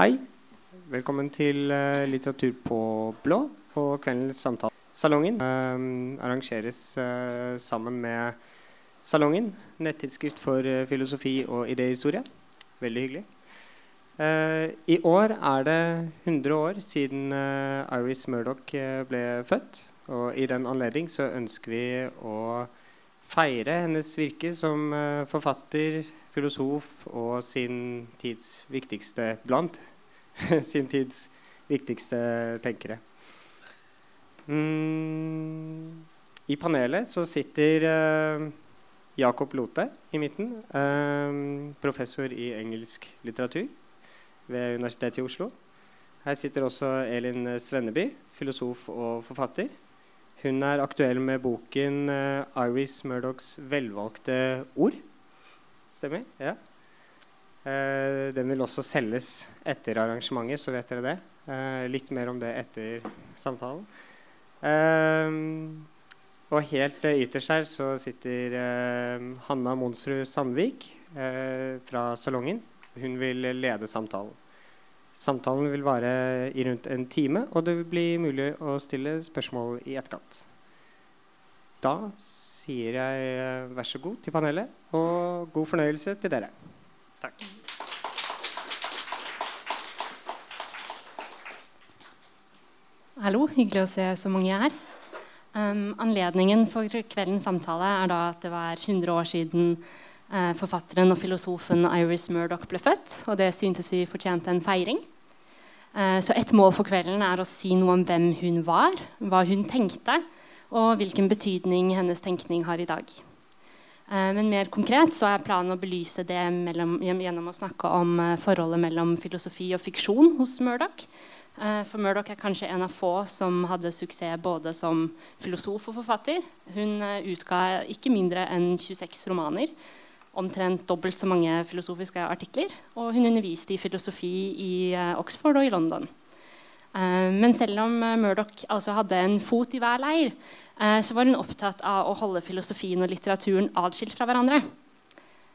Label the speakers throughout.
Speaker 1: Hei. Velkommen til uh, Litteratur på blå på kveldens samtale. Salongen uh, arrangeres uh, sammen med Salongen, nettidsskrift for filosofi og idéhistorie. Veldig hyggelig. I år er det 100 år siden Iris Murdoch ble født. Og i den anledning så ønsker vi å feire hennes virke som forfatter, filosof og sin tids viktigste blant sin tids viktigste tenkere. Mm, I panelet så sitter uh, Jakob Lothe i midten. Uh, professor i engelsk litteratur ved Universitetet i Oslo. Her sitter også Elin Svenneby, filosof og forfatter. Hun er aktuell med boken uh, Iris Murdochs velvalgte ord. Stemmer? Ja. Uh, den vil også selges etter arrangementet, så vet dere det. Uh, litt mer om det etter samtalen. Og helt ytterst her så sitter Hanna Monsrud Sandvik fra Salongen. Hun vil lede samtalen. Samtalen vil vare i rundt en time, og det vil bli mulig å stille spørsmål i etterkant. Da sier jeg vær så god til panelet, og god fornøyelse til dere. Takk.
Speaker 2: Hallo, hyggelig å se så mange her. Um, anledningen for kveldens samtale er da at det var 100 år siden forfatteren og filosofen Iris Murdoch ble født. Og det syntes vi fortjente en feiring. Uh, så et mål for kvelden er å si noe om hvem hun var, hva hun tenkte, og hvilken betydning hennes tenkning har i dag. Eh, men mer konkret så er planen å belyse det mellom, gjennom å snakke om eh, forholdet mellom filosofi og fiksjon hos Murdoch. Eh, for Murdoch er kanskje en av få som hadde suksess både som filosof og forfatter. Hun utga ikke mindre enn 26 romaner, omtrent dobbelt så mange filosofiske artikler. Og hun underviste i filosofi i Oxford og i London. Men selv om Murdoch altså hadde en fot i hver leir, Eh, så var hun opptatt av å holde filosofien og litteraturen atskilt fra hverandre.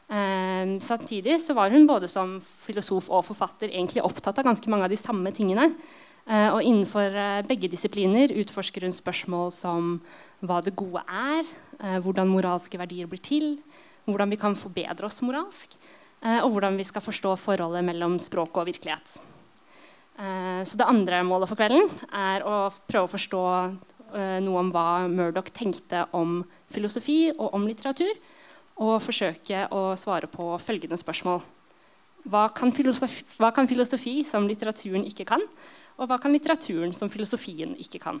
Speaker 2: Eh, samtidig så var hun både som filosof og forfatter egentlig opptatt av ganske mange av de samme tingene. Eh, og innenfor begge disipliner utforsker hun spørsmål som hva det gode er, hvordan moralske verdier blir til, hvordan vi kan forbedre oss moralsk, og hvordan vi skal forstå forholdet mellom språk og virkelighet. Så det andre målet for kvelden er å prøve å forstå Eh, noe om hva Murdoch tenkte om filosofi og om litteratur, og forsøke å svare på følgende spørsmål. Hva kan, filosofi, hva kan filosofi som litteraturen ikke kan? Og hva kan litteraturen som filosofien ikke kan?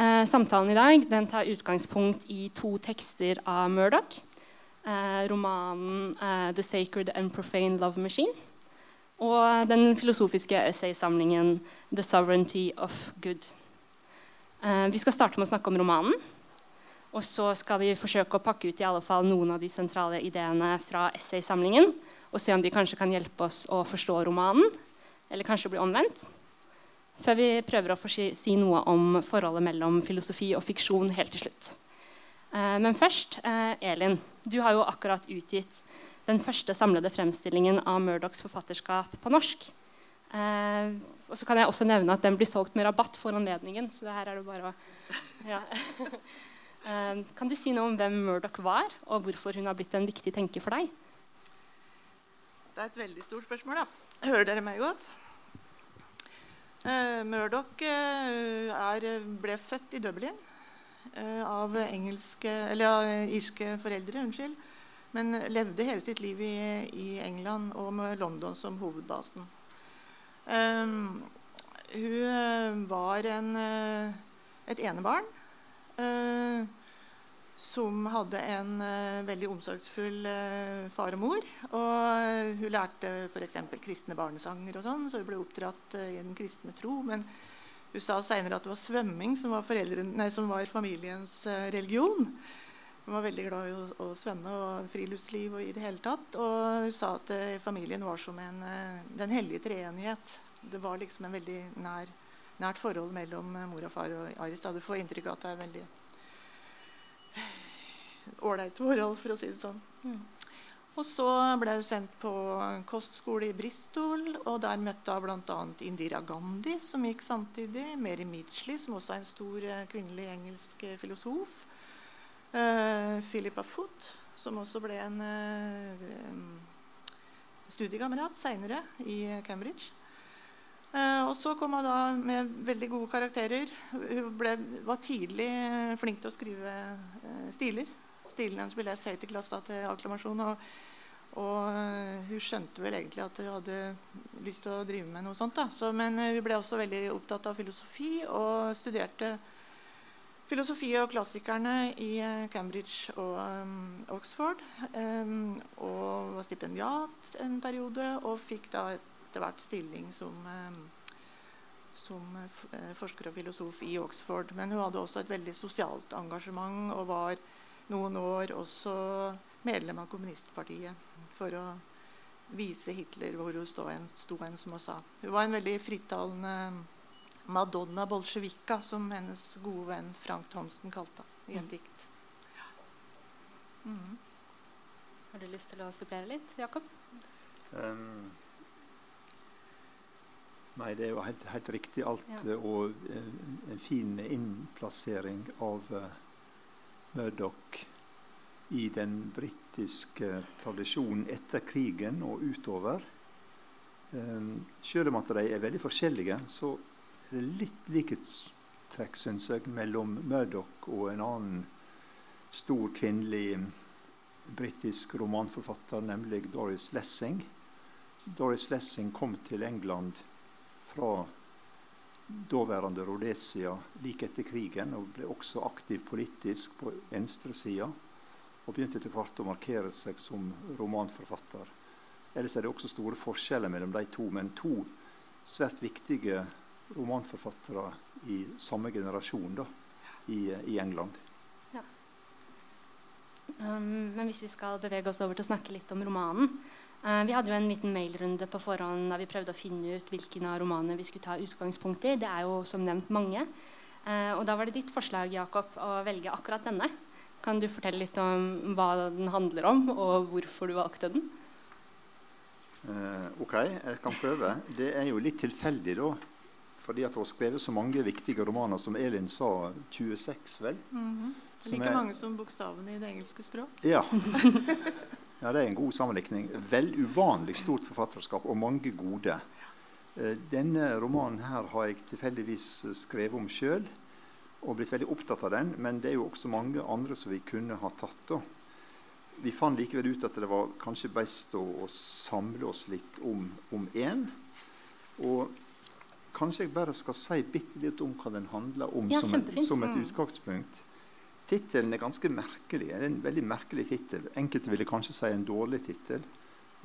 Speaker 2: Eh, samtalen i dag tar utgangspunkt i to tekster av Murdoch. Eh, romanen eh, 'The Sacred and Profane Love Machine' og den filosofiske essaysamlingen 'The Sovereignty of Good'. Eh, vi skal starte med å snakke om romanen. Og så skal vi forsøke å pakke ut i alle fall noen av de sentrale ideene fra essaysamlingen. Og se om de kanskje kan hjelpe oss å forstå romanen. Eller kanskje bli omvendt. Før vi prøver å si noe om forholdet mellom filosofi og fiksjon helt til slutt. Eh, men først, eh, Elin. Du har jo akkurat utgitt den første samlede fremstillingen av Murdochs forfatterskap på norsk. Og så kan jeg også nevne at den blir solgt med rabatt for anledningen. så det her er det bare å... Ja. kan du si noe om hvem Murdoch var, og hvorfor hun har blitt en viktig tenker for deg?
Speaker 3: Det er et veldig stort spørsmål. da. Hører dere meg godt? Uh, Murdoch uh, er, ble født i Dublin av, engelske, eller, av irske foreldre. unnskyld, Men levde hele sitt liv i, i England og med London som hovedbasen. Um, hun eh, var en, eh, et enebarn uh, som hadde en uh, veldig omsorgsfull uh, far og mor. Og hun lærte f.eks. kristne barnesanger, og sånn, så hun ble oppdratt i den kristne tro. Men hun sa seinere at det var svømming som var, nei, som var familiens religion. Hun var veldig glad i å, å, svømme og friluftsliv og i det hele tatt. Og hun sa at eh, familien var som en, uh, den hellige treenighet. Det var liksom en veldig nær, nært forhold mellom uh, mor og far og Aris. Du får inntrykk av at det er veldig ålreit forhold, for å si det sånn. Mm. Og så ble hun sendt på kostskole i Bristol, og der møtte hun bl.a. Indira Gandhi, som gikk samtidig. Mary Midgley, som også er en stor eh, kvinnelig engelsk eh, filosof. Uh, Philippa Foot, som også ble en uh, studiekamerat seinere i Cambridge. Uh, og så kom hun da med veldig gode karakterer. Hun ble, var tidlig flink til å skrive stiler stilen hennes ble lest høyt i klassa til akklamasjon. Og, og, eh, hun skjønte vel egentlig at hun hadde lyst til å drive med noe sånt. Så, men eh, hun ble også veldig opptatt av filosofi og studerte filosofi og klassikerne i eh, Cambridge og um, Oxford. Um, og var stipendiat en periode og fikk da etter hvert stilling som um, som forsker og filosof i Oxford. Men hun hadde også et veldig sosialt engasjement og var noen år også medlem av kommunistpartiet for å vise Hitler hvor hun sto en, sto en som hun sa. Hun var en veldig frittalende Madonna bolsjevika, som hennes gode venn Frank Thomsen kalte i en dikt.
Speaker 2: Mm. Har du lyst til å supplere litt, Jakob? Um,
Speaker 4: nei, det er jo helt, helt riktig alt. Ja. Og en, en fin innplassering av uh, Murdoch i den britiske tradisjonen etter krigen og utover. Um, selv om at de er veldig forskjellige, så er det litt likhetstrekk synes jeg, mellom Murdoch og en annen stor kvinnelig britisk romanforfatter, nemlig Doris Lessing. Doris Lessing kom til England fra daværende Rhodesia like etter krigen og ble også aktiv politisk på venstresida. Og begynte etter hvert å markere seg som romanforfatter. Ellers er det også store forskjeller mellom de to, men to svært viktige romanforfattere i samme generasjon da, i, i England. Ja.
Speaker 2: Um, men hvis vi skal bevege oss over til å snakke litt om romanen, vi hadde jo en liten mailrunde på forhånd da vi prøvde å finne ut hvilken av romanene vi skulle ta utgangspunkt i. Det er jo som nevnt mange. Uh, og da var det ditt forslag Jakob, å velge akkurat denne. Kan du fortelle litt om hva den handler om, og hvorfor du valgte den?
Speaker 4: Uh, ok, jeg kan prøve. Det er jo litt tilfeldig, da. Fordi at hun har skrevet så mange viktige romaner, som Elin sa, 26, vel? Mm
Speaker 3: -hmm. Like er, mange som bokstavene i det engelske språk.
Speaker 4: Ja. Ja, Det er en god sammenlikning. Vel uvanlig stort forfatterskap og mange gode. Eh, denne romanen her har jeg tilfeldigvis skrevet om sjøl og blitt veldig opptatt av den. Men det er jo også mange andre som vi kunne ha tatt. da. Vi fant likevel ut at det var kanskje best å, å samle oss litt om, om én. Og kanskje jeg bare skal si bitte litt om hva den handler om, ja, som, et, som, et, utgangspunkt. Tittelen er ganske merkelig. Det er en veldig merkelig tittel. Enkelte ville kanskje si en dårlig tittel.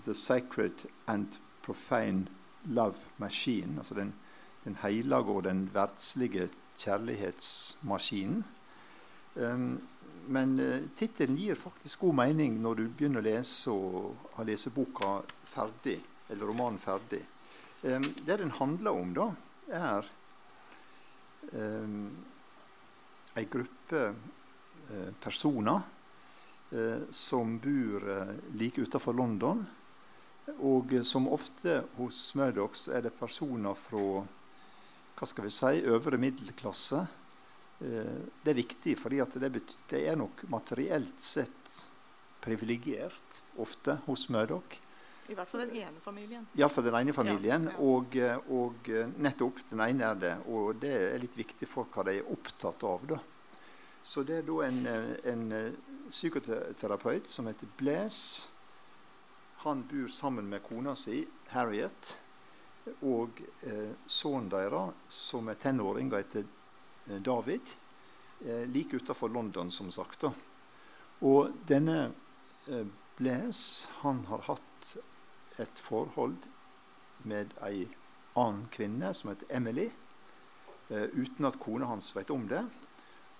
Speaker 4: 'The Sacred and Profane Love Machine'. Altså den, den hellige og den verdslige kjærlighetsmaskinen. Um, men uh, tittelen gir faktisk god mening når du begynner å lese og har lest boka ferdig, eller romanen ferdig. Um, det den handler om, da, er um, ei gruppe personer eh, som bor eh, like utenfor London. Og som ofte hos Murdochs er det personer fra hva skal vi si, øvre middelklasse. Det er viktig, fordi det, det, er nok materielt sett privilegert ofte hos Murdoch.
Speaker 3: I hvert fall den ene familien.
Speaker 4: Iallfall den ene familien. Ja, ja. Og, og, nettopp den ene er det. Og det er litt viktig for hva de er opptatt av. da. Så det er da en, eh, en eh, psykoterapeut som heter Blaise. Han bor sammen med kona si, Harriet, og eh, sønnen deres, som er tenåring og heter eh, David, eh, like utenfor London, som sagt. Da. Og denne eh, Blaise han har hatt et forhold med ei annen kvinne som heter Emily, eh, uten at kona hans vet om det.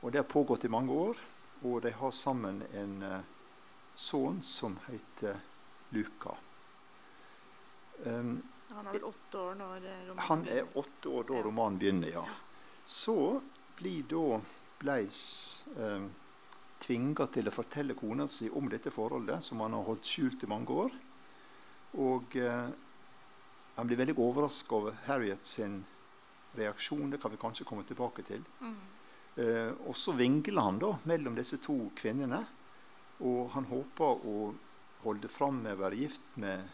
Speaker 4: Og Det har pågått i mange år, og de har sammen en uh, sønn som heter Luka.
Speaker 3: Um, han er vel åtte år når eh, romanen
Speaker 4: han begynner? Han er åtte år da romanen begynner, ja. Så blir da Bleis um, tvinga til å fortelle kona si om dette forholdet, som han har holdt skjult i mange år. Og uh, han blir veldig overraska over Harriet sin reaksjon. Det kan vi kanskje komme tilbake til.
Speaker 3: Mm.
Speaker 4: Eh, og så vingler han da mellom disse to kvinnene. Og han håper å holde fram med å være gift med,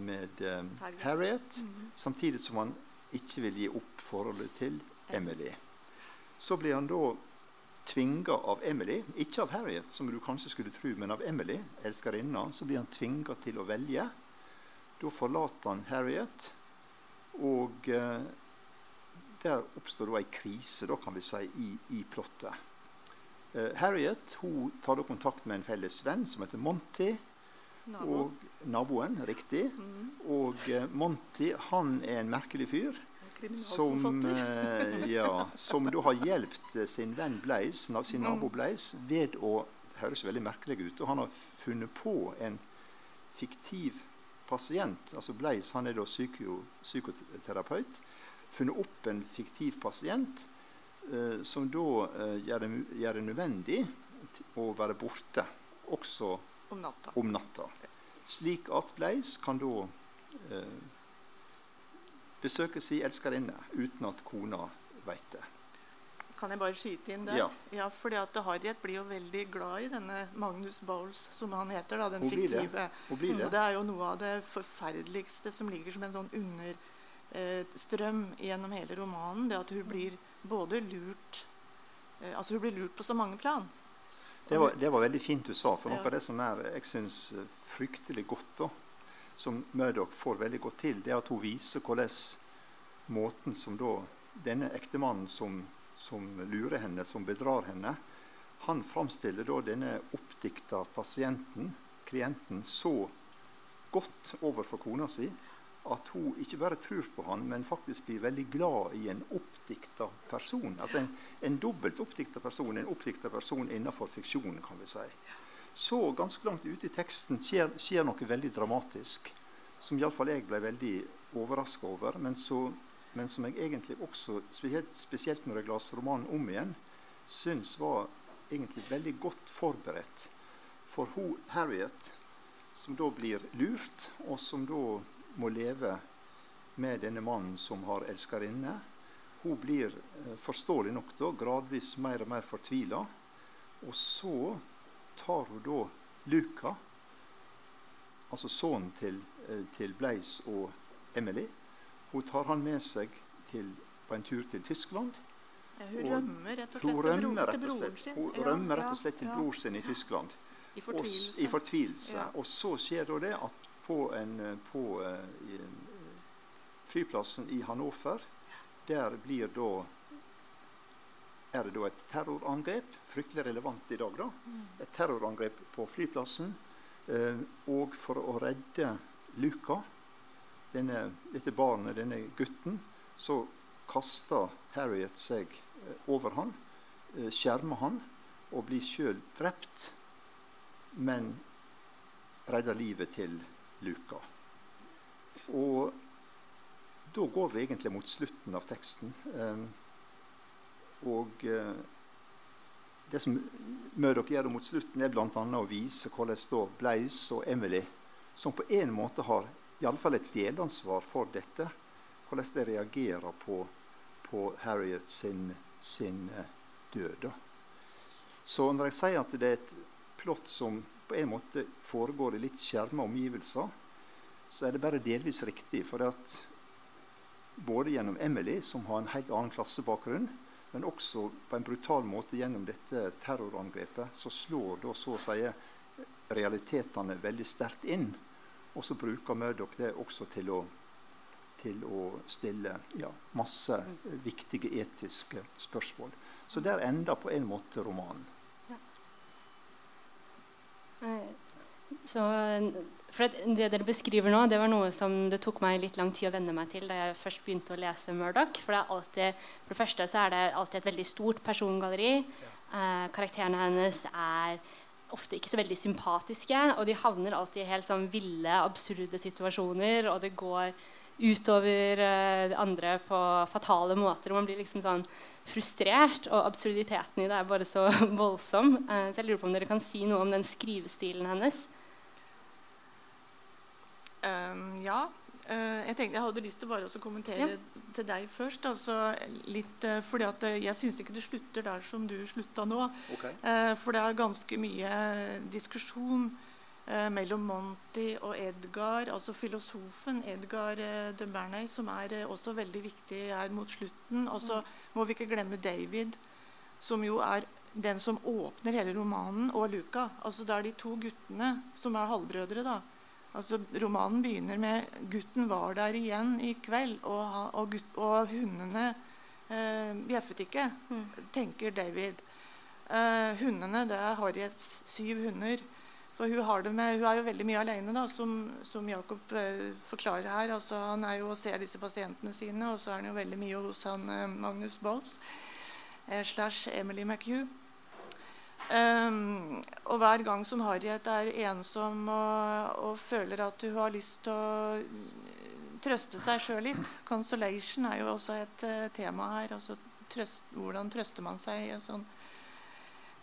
Speaker 4: med eh,
Speaker 3: Harriet. mm -hmm.
Speaker 4: samtidig som han ikke vil gi opp forholdet til Emily. Så blir han da tvinga av Emily, ikke av Harriet, som du kanskje skulle tro, men av Emily, elskerinna, så blir han tvinga til å velge. Da forlater han Harriet, og eh, der oppstår da ei krise, da kan vi si, i, i plottet. Eh, Harriet hun tar da kontakt med en felles venn som heter Monty.
Speaker 3: Nabo.
Speaker 4: Og naboen, riktig.
Speaker 3: Mm.
Speaker 4: Og eh, Monty han er en merkelig fyr som, eh, ja, som da har hjulpet eh, sin venn Blaise, sin nabo Blaise ved å Det høres veldig merkelig ut. Og han har funnet på en fiktiv pasient. altså Blaise han er da psyko, psykoterapeut. Funnet opp en fiktiv pasient eh, som da eh, gjør, det, gjør det nødvendig å være borte også
Speaker 3: Om natta.
Speaker 4: om natta. Slik at Bleis kan da eh, besøke si elskerinne uten at kona veit det.
Speaker 3: Kan jeg bare skyte inn der?
Speaker 4: Ja.
Speaker 3: ja fordi at Harriet blir jo veldig glad i denne Magnus Bowles, som han heter. da, Den
Speaker 4: Hun det.
Speaker 3: fiktive.
Speaker 4: Det.
Speaker 3: Og det er jo noe av det forferdeligste som ligger som en sånn understrøm gjennom hele romanen. Det at hun blir både lurt eh, Altså hun blir lurt på så mange plan.
Speaker 4: Det var, det var veldig fint du sa. For noe
Speaker 3: Ja.
Speaker 4: av det som er jeg synes, eh, fryktelig godt, da, som Murdoch får veldig godt til, det er at hun viser hvordan måten som da denne ektemannen som, som lurer henne, som bedrar henne, han framstiller da denne oppdikta pasienten, klienten, så godt overfor kona si at hun ikke bare tror på han, men faktisk blir veldig glad i en oppdikta person. Altså en, en dobbelt oppdikta person, en oppdikta person innenfor fiksjonen, kan vi si. Så ganske langt ute i teksten skjer, skjer noe veldig dramatisk, som iallfall jeg ble veldig overraska over, men, så, men som jeg egentlig også, spesielt, spesielt når jeg leste romanen om igjen, syns var egentlig veldig godt forberedt. For hun, Harriet, som da blir lurt, og som da må leve med denne mannen som har elskerinne. Hun blir eh, forståelig nok da, gradvis mer og mer fortvila. Og så tar hun da Luca, altså sønnen til, eh, til Blaise og Emily. Hun tar han med seg til, på en tur til Tyskland.
Speaker 3: Ja, hun rømmer rett og slett
Speaker 4: Hun
Speaker 3: til, broren sin.
Speaker 4: hun rømmer rett og slett til
Speaker 3: ja.
Speaker 4: bror sin i Tyskland.
Speaker 3: I
Speaker 4: Og. I fortvilelse. Og så skjer da det at på, en, eh, på eh, i, eh, flyplassen i Hannover, der blir da er det da et terrorangrep, fryktelig relevant i dag, da.
Speaker 3: Mm.
Speaker 4: Et terrorangrep på flyplassen. Eh, og for å redde Luca, denne, dette barnet, denne gutten, så kaster Harriet seg eh, over han, eh, skjermer han, og blir sjøl drept, men redder livet til Luca. Og da går vi egentlig mot slutten av teksten. Eh, og eh, det som Murdoch gjør mot slutten, er bl.a. å vise hvordan da Blaise og Emily, som på en måte har i alle fall et delansvar for dette, hvordan de reagerer på, på Harriet sin, sin eh, død. Så når jeg sier at det er et plott som på en måte foregår i litt skjerma omgivelser, så er det bare delvis riktig. For at både gjennom Emily, som har en helt annen klassebakgrunn, men også på en brutal måte gjennom dette terrorangrepet, så slår da så å si realitetene veldig sterkt inn. Og så bruker Murdoch det også til å, til å stille ja, masse viktige etiske spørsmål. Så der ender på en måte romanen.
Speaker 2: Så, det dere beskriver nå, det var noe som det tok meg litt lang tid å venne meg til da jeg først begynte å lese Murdoch. For, det er alltid, for det første så er det alltid et veldig stort persongalleri. Eh, karakterene hennes er ofte ikke så veldig sympatiske, og de havner alltid i helt sånn ville, absurde situasjoner. Og det går utover uh, andre på fatale måter. Og man blir liksom sånn frustrert, og absurditeten i det er bare så voldsom. Uh, så jeg lurer på om dere kan si noe om den skrivestilen hennes.
Speaker 3: Um, ja. Uh, jeg tenkte jeg hadde lyst til bare å kommentere ja. til deg først. Altså, litt, uh, fordi at Jeg syns ikke det slutter der som du slutta nå. Okay. Uh, for det er ganske mye diskusjon eh, mellom Monty og Edgar, altså filosofen Edgar eh, de Bernay, som er eh, også veldig viktig her mot slutten. Og så mm. må vi ikke glemme David, som jo er den som åpner hele romanen, og Luca. Altså Det er de to guttene som er halvbrødre. da. Altså Romanen begynner med 'Gutten var der igjen i kveld', og, og, gutt, og hundene eh, bjeffet ikke, mm. tenker David. Eh, hundene, det er Harriets syv hunder. For hun, med, hun er jo veldig mye alene, da, som, som Jakob eh, forklarer her. Altså, han er jo og ser disse pasientene sine, og så er han jo veldig mye hos han eh, Magnus Bolts eh, slash Emily McHugh. Um, og hver gang som Harriet er ensom og, og, føler at hun har lyst til å trøste seg sjøl litt Consolation er jo også et uh, tema her. altså trøst, Hvordan trøster man seg i en sånn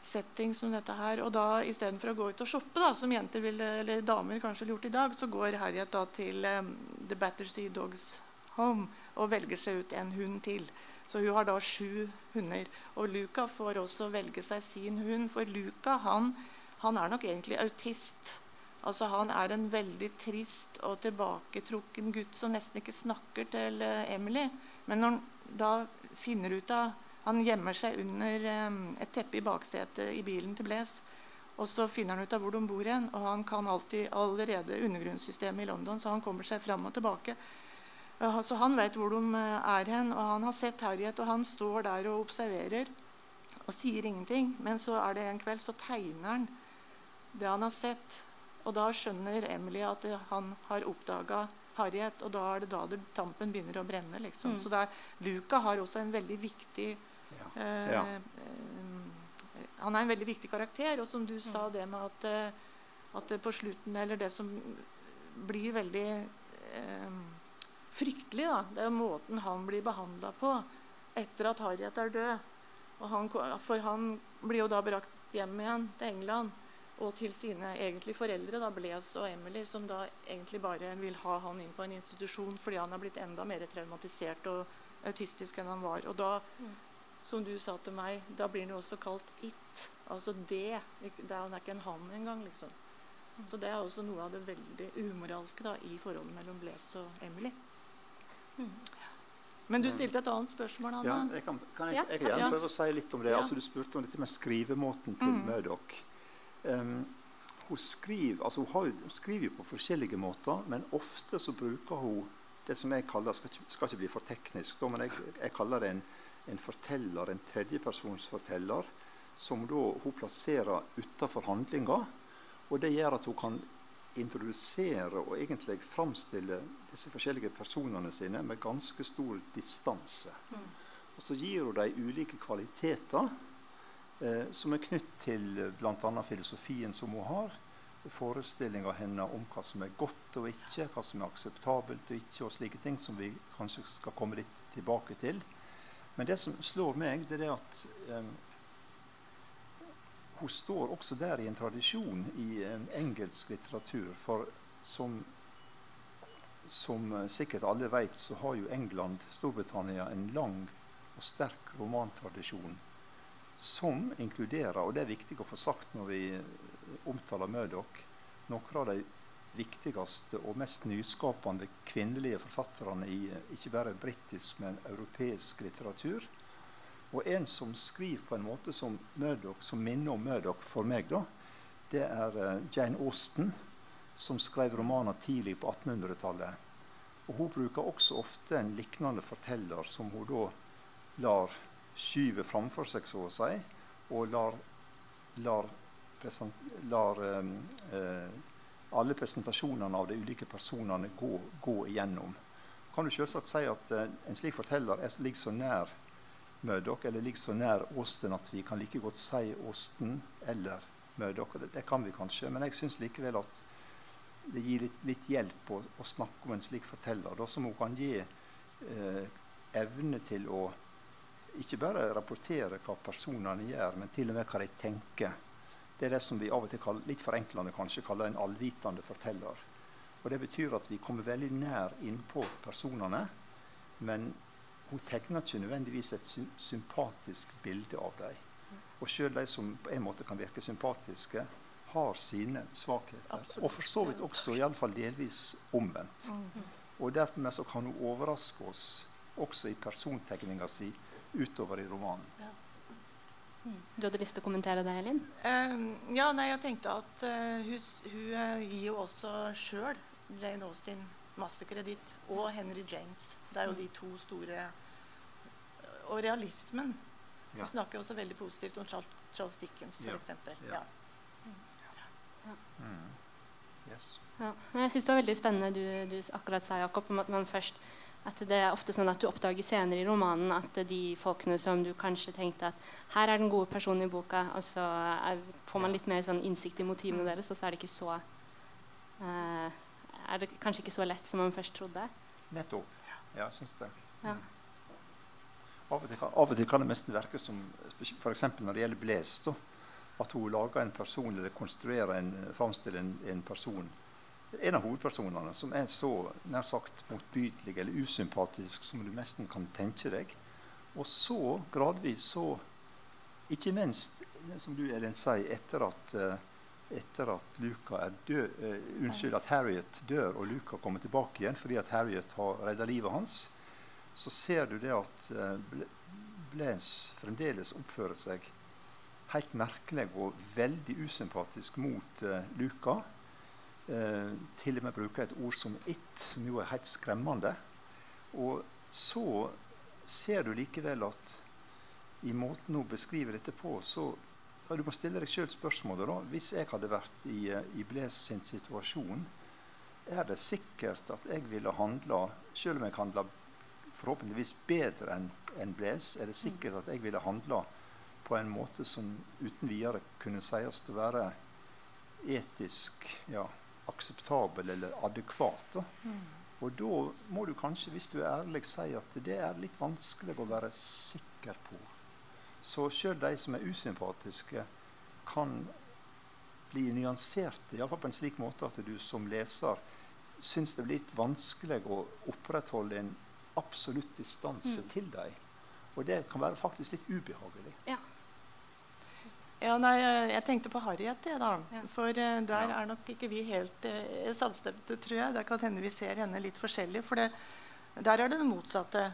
Speaker 3: setting som dette her. Og da istedenfor å gå ut og shoppe, da, som jenter ville, eller damer kanskje ville gjort i dag, så går Harriet da til um, The Battersea Dogs Home og velger seg ut en hund til. Så hun har da sju hunder. Og Luca får også velge seg sin hund. For Luca han, han er nok egentlig autist. Altså Han er en veldig trist og tilbaketrukken gutt som nesten ikke snakker til uh, Emily. Men når han da finner ut av han gjemmer seg under um, et teppe i baksetet i bilen til Blaise. Og så finner han ut av hvor de bor hen, og han kan alltid allerede undergrunnssystemet i London, så han kommer seg fram og tilbake. Så han vet hvor de uh, er hen, og han har sett Harriet, og han står der og observerer og sier ingenting. Men så er det en kveld så tegner han det han har sett. Og da skjønner Emily at uh, han har oppdaga Harriet, og da er det da det, tampen begynner å brenne. Liksom. Mm. Så er, Luca har også en veldig viktig Eh, ja. Eh, han er en veldig viktig karakter. Og som du sa, det med at, eh, at på slutten Eller det som blir veldig eh, fryktelig, da, det er måten han blir behandla på etter at Harriet er død. Han, for han blir jo da brakt hjem igjen til England og til sine egentlig foreldre, da, Blaise og Emily, som da egentlig bare vil ha han inn på en institusjon fordi han er blitt enda mer traumatisert og autistisk enn han var. Og da mm som du sa til meg, da blir den jo også kalt it. Altså det. det er, ikke en han engang. Liksom. Så det er også noe av det veldig umoralske da, i forholdet mellom Blaise og Emily. Mm. Men du stilte et annet spørsmål, Anna.
Speaker 4: Ja, jeg kan, kan jeg, jeg, jeg, prøve å si litt om det. Ja. Altså, du spurte om dette med skrivemåten til mm. Murdoch. Um, hun, skriver, altså, hun, hun skriver på forskjellige måter, men ofte så bruker hun det som jeg kaller skal ikke, skal ikke bli for teknisk, da, men jeg, jeg kaller det en en forteller, en tredjepersonsforteller, som da hun plasserer utafor handlinga. Og det gjør at hun kan introdusere og egentlig framstille disse forskjellige personene sine med ganske stor distanse. Mm. Og så gir hun dem ulike kvaliteter eh, som er knytt til bl.a. filosofien som hun har. Forestillinga hennes om hva som er godt og ikke, hva som er akseptabelt og ikke, og slike ting som vi kanskje skal komme litt tilbake til. Men det som slår meg, det er at um, hun står også der i en tradisjon i um, engelsk litteratur. For som, som uh, sikkert alle vet, så har jo England, Storbritannia, en lang og sterk romantradisjon som inkluderer, og det er viktig å få sagt når vi omtaler Murdoch, noen av de viktigste og mest nyskapende kvinnelige forfatterne i ikke bare britisk, men europeisk litteratur. Og en som skriver på en måte som, Murdoch, som minner om Murdoch for meg, da, det er uh, Jane Austen, som skrev romaner tidlig på 1800-tallet. Og Hun bruker også ofte en lignende forteller som hun da lar skyve framfor seg, så å si, og lar, lar, lar um, uh, alle presentasjonene av de ulike personene gå, gå igjennom. Kan du selvsagt si at uh, en slik forteller er, ligger så nær Murdoch eller ligger så nær Austen at vi kan like godt si Austen eller Murdoch. Det, det kan vi kanskje, men jeg syns likevel at det gir litt, litt hjelp å, å, snakke om en slik forteller, da, som hun kan gi eh, evne til å ikke bare rapportere hva personene gjør, men til og med hva de tenker. Det er det som vi av og til kaller, litt forenklende kanskje kaller en allvitende forteller. Og Det betyr at vi kommer veldig nær innpå personene, men hun tegner ikke nødvendigvis et sy sympatisk bilde av dem. Og sjøl de som på en måte kan virke sympatiske, har sine svakheter. Absolutt. Og for så vidt også iallfall delvis omvendt. Mm. Og dermed så kan hun overraske oss også i persontegninga si utover i romanen. Ja.
Speaker 2: Mm. Du hadde lyst til å kommentere det, Elin?
Speaker 3: Uh, ja, nei, jeg tenkte at uh, hun, hun uh, gir jo også sjøl Jane Austen masse kreditt. Og Henry James. Det er jo mm. de to store Og realismen. Ja. Hun snakker også veldig positivt om Charles, Charles Dickens, f.eks. Ja. Ja.
Speaker 2: Mm. Yes. Ja. Jeg syns det var veldig spennende du, du akkurat sa, Jakob, om at man først at det er ofte sånn at du oppdager senere i romanen at de folkene som du kanskje tenkte at her er den gode personen i boka, og så er, får man litt mer sånn innsikt i motivene mm. deres, og så er det ikke så uh, er det kanskje ikke så lett som man først trodde.
Speaker 4: Nettopp. Ja, jeg syns det. Ja. Av, og til, av, og til kan, det mest virke som f.eks. når det gjelder Blaise, at hun lager en person eller konstruerer en, framstiller en, en person en av hovedpersonene som er så nær sagt motbydelig eller usympatisk som du nesten kan tenke deg. Og så gradvis så Ikke minst, som du Elin sier, etter at, uh, etter at død, uh, unnskyld, at Harriet dør og Luca kommer tilbake igjen fordi at Harriet har redda livet hans, så ser du det at uh, Blaise fremdeles oppfører seg helt merkelig og veldig usympatisk mot uh, Luca eh, til og med bruker et ord som 'it', som jo er helt skremmende. Og så ser du likevel at i måten hun beskriver dette på, så ja, Du må stille deg sjøl spørsmålet. da, Hvis jeg hadde vært i, eh, i Bles sin situasjon, er det sikkert at jeg ville handla Selv om jeg handla forhåpentligvis bedre enn en Bles, er det sikkert at jeg ville handla på en måte som uten videre kunne sies å være etisk ja, akseptabel eller adekvat. Mm. Og da må du kanskje, hvis du er ærlig, si at det er litt vanskelig å være sikker på. Så sjøl de som er usympatiske, kan bli nyanserte, iallfall på en slik måte at du som leser syns det blir litt vanskelig å opprettholde en absolutt distanse mm. til dem. Og det kan være faktisk litt ubehagelig.
Speaker 2: Ja.
Speaker 3: Ja, nei, Jeg tenkte på Harriet. Jeg, da. Ja. For uh, der er nok ikke vi helt uh, samstemte, tror jeg. Det kan hende vi ser henne litt forskjellig. For det, der er det det motsatte.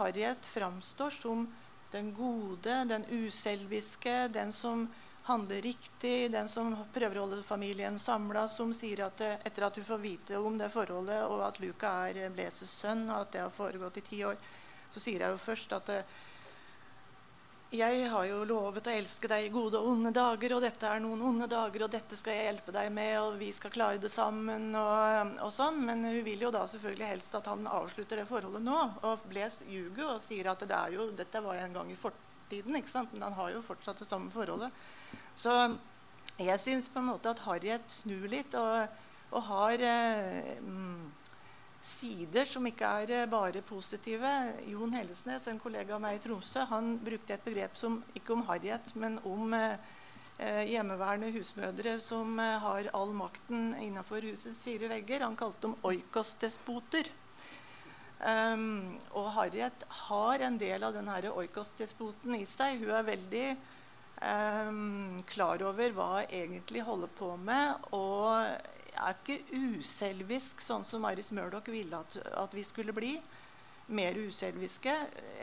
Speaker 3: Harriet framstår som den gode, den uselviske, den som handler riktig, den som prøver å holde familien samla, som sier at etter at hun får vite om det forholdet, og at Luca er Bleses sønn, og at det har foregått i ti år, så sier hun jo først at jeg har jo lovet å elske deg i gode og onde dager, og dette er noen onde dager, og dette skal jeg hjelpe deg med, og vi skal klare det sammen, og, og sånn. Men hun vil jo da selvfølgelig helst at han avslutter det forholdet nå. Og Bles ljuger og sier at det jo, dette var en gang i fortiden, ikke sant? men han har jo fortsatt det samme forholdet. Så jeg syns på en måte at Harriet snur litt og, og har eh, mm, sider som ikke er eh, bare positive. Jon Hellesnes, en kollega av meg i Tromsø, han brukte et begrep som ikke om harriet, men om eh, eh, hjemmeværende husmødre som eh, har all makten innenfor husets fire vegger. Han kalte dem oikosdespoter. Um, og Harriet har en del av denne oikosdespoten i seg. Hun er veldig um, klar over hva hun egentlig holder på med. og er ikke uselvisk, sånn som Iris Murdoch ville at, at, vi skulle bli. Mer uselviske.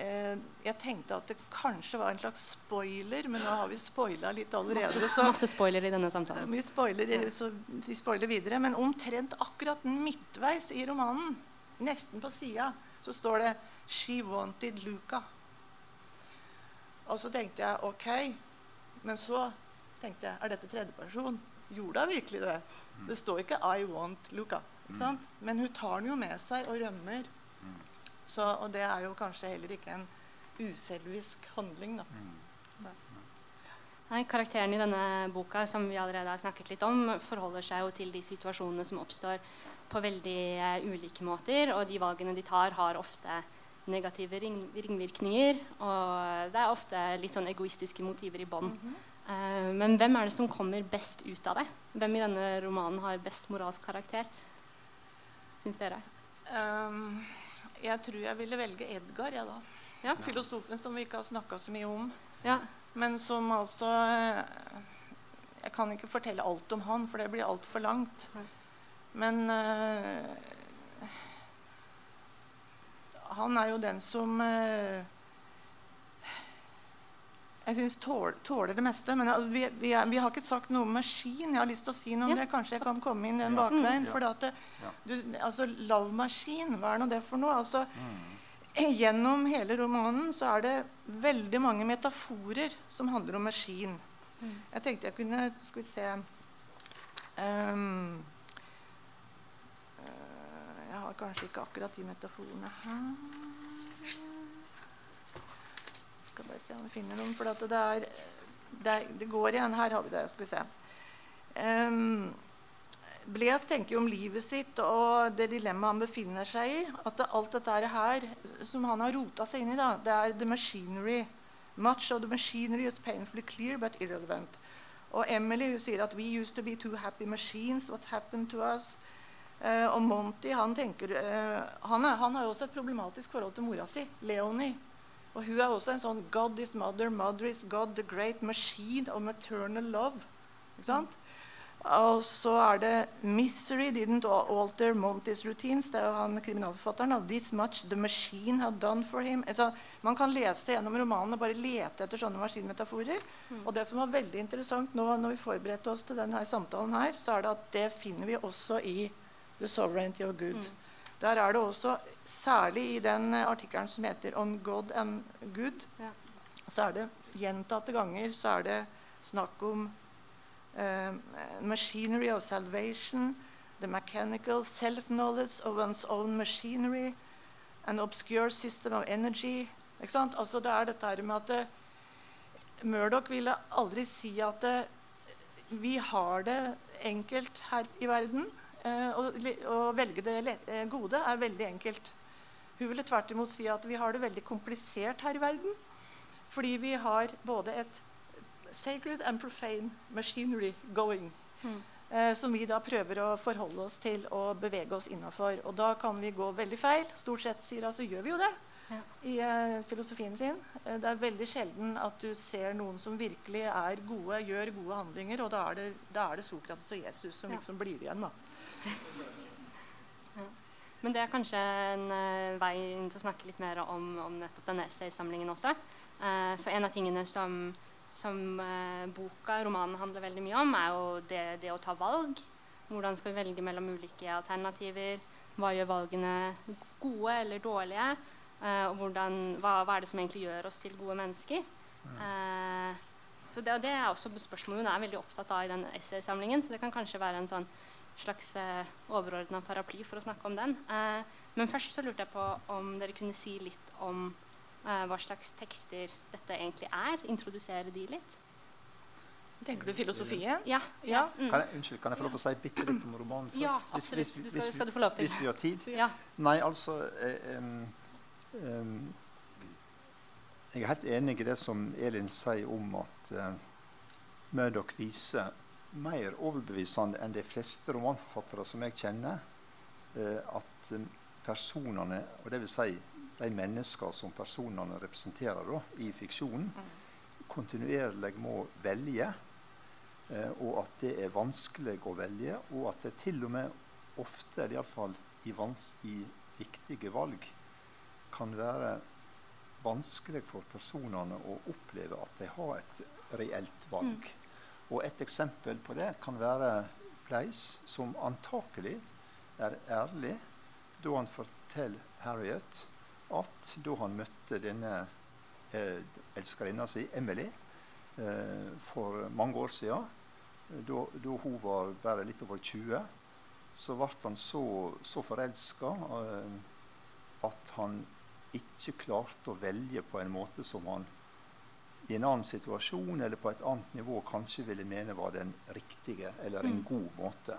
Speaker 3: Eh, jeg tenkte at det kanskje var en slags spoiler, men nå har vi spoila litt allerede.
Speaker 2: Masse, så, masse spoiler i denne samtalen.
Speaker 3: Vi spoiler, så vi spoiler videre. Men omtrent akkurat midtveis i romanen, nesten på sida, så står det 'She wanted Luca'. Og så tenkte jeg OK. Men så tenkte jeg er dette tredjeperson? Gjorde hun virkelig det? Det står ikke 'I want Luca'. Mm. Men hun tar den jo med seg og rømmer. Mm. Så, og det er jo kanskje heller ikke en uselvisk handling. da. Mm.
Speaker 2: Nei, Karakteren i denne boka som vi allerede har snakket litt om, forholder seg jo til de situasjonene som oppstår på veldig uh, ulike måter. Og de valgene de tar, har ofte negative ring ringvirkninger. Og det er ofte litt sånn egoistiske motiver i bånn. Mm -hmm. Uh, men hvem er det som kommer best ut av det? Hvem i denne romanen har best moralsk karakter? Syns dere? Um,
Speaker 3: jeg tror jeg ville velge Edgar, jeg, ja, da. Ja. Filosofen som vi ikke har snakka så mye om.
Speaker 2: Ja.
Speaker 3: Men som altså Jeg kan ikke fortelle alt om han, for det blir altfor langt. Men uh, han er jo den som uh, jeg syns tåler, tåler, det meste. Men altså, vi, vi, er, vi, har ikke sagt noe om maskin. Jeg har lyst til å si noe om ja. det. Kanskje jeg kan komme inn den bakveien. For det, du, altså, Love Machine, hva er nå det for noe? Altså, mm. Gjennom hele romanen så er det veldig mange metaforer som handler om maskin. Mm. Jeg tenkte jeg kunne Skal vi se um, Jeg har kanskje ikke akkurat de metaforene her. Skal bare se om vi finner noen. For det, er, det, er, det, går igjen. Her har vi det. Skal vi se. Um, Blaise tenker jo om livet sitt og det dilemmaet han befinner seg i. At alt dette her som han har rota seg inn i, da, det er the machinery. Much of the machinery is painfully clear but irrelevant. Og Emily hun sier at we used to be two happy machines. What's happened to us? Uh, og Monty han tenker uh, han, er, har jo også et problematisk forhold til mora si, Leonie. Og hun er også en sånn God is mother, mother is God, the great machine of maternal love. Ikke sant? Og så er det 'Misery didn't alter Monty's routines'. Det er jo han kriminalforfatteren. 'This much the machine had done for him'. Altså, man kan lese gjennom romanen og bare lete etter sånne maskinmetaforer. Mm. Og det som var veldig interessant nå når vi forberedte oss til denne samtalen, her, så er det at det finner vi også i 'The Sovereignty of Good'. Mm. Der er det også, særlig i den artikkelen som heter 'On God and Good', ja. så er det gjentatte ganger så er det snakk om uh, machinery of salvation, the mechanical self-knowledge of one's own machinery, an obscure system of energy. Ikke sant? Altså det er dette her med at det, Murdoch ville aldri si at det, vi har det enkelt her i verden. Uh, å velge det uh, gode er veldig enkelt. Hun ville tvert imot si at vi har det veldig komplisert her i verden. Fordi vi har både et sacred and profane machinery going. Mm. Eh, som vi da prøver å forholde oss til og bevege oss innafor. Og da kan vi gå veldig feil. Stort sett sier altså, gjør vi jo det ja. i uh, filosofien sin. Eh, det er veldig sjelden at du ser noen som virkelig er gode, gjør gode handlinger. Og da er det, da er det Sokrates og Jesus som liksom blir igjen. da.
Speaker 2: Men det er kanskje en uh, vei til å snakke litt mer om, om nettopp denne essaysamlingen også. For en av tingene som som boka, romanen handler veldig mye om, er jo det, det, å ta valg. Hvordan skal vi velge mellom ulike alternativer? Hva gjør valgene gode eller dårlige? Eh, og hvordan, hva, hva, er det som egentlig gjør oss til gode mennesker? Eh, så det, det, er også spørsmål hun er veldig opptatt av i den essaysamlingen. Så det kan kanskje være en sånn slags eh, overordna paraply for å snakke om den. Eh, men først så lurte jeg på om dere kunne si litt om uh, hva slags tekster dette egentlig er. Introdusere de litt.
Speaker 3: Tenker du filosofien?
Speaker 2: Ja.
Speaker 3: ja.
Speaker 4: Mm. Kan jeg, unnskyld, kan jeg få lov til å si bitte litt om romanen først?
Speaker 2: Ja, absolutt. Hvis, hvis, hvis, skal, du få lov til.
Speaker 4: Hvis vi har tid?
Speaker 2: Ja.
Speaker 4: Nei, altså eh, um, Jeg er helt enig i det som Elin sier om at uh, Murdoch viser mer overbevisende enn de fleste romanforfattere som jeg kjenner, uh, at um, personene, og det vil si de mennesker som personene representerer da, i fiksjonen, kontinuerlig må velge. Eh, og at det er vanskelig å velge, og at det til og med ofte, iallfall i, i viktige valg, kan være vanskelig for personene å oppleve at de har et reelt valg. Mm. Og et eksempel på det kan være Pleis, som antakelig er ærlig da han forteller Harriet at da han møtte denne eh, elskerinna si, Emily, eh, for mange år siden, da, da, hun var bare litt over 20, så ble han så, så forelska eh, at han ikke klarte å velge på en måte som han i en annen situasjon eller på et annet nivå kanskje ville mene var den riktige eller en
Speaker 2: Mm.
Speaker 4: god måte.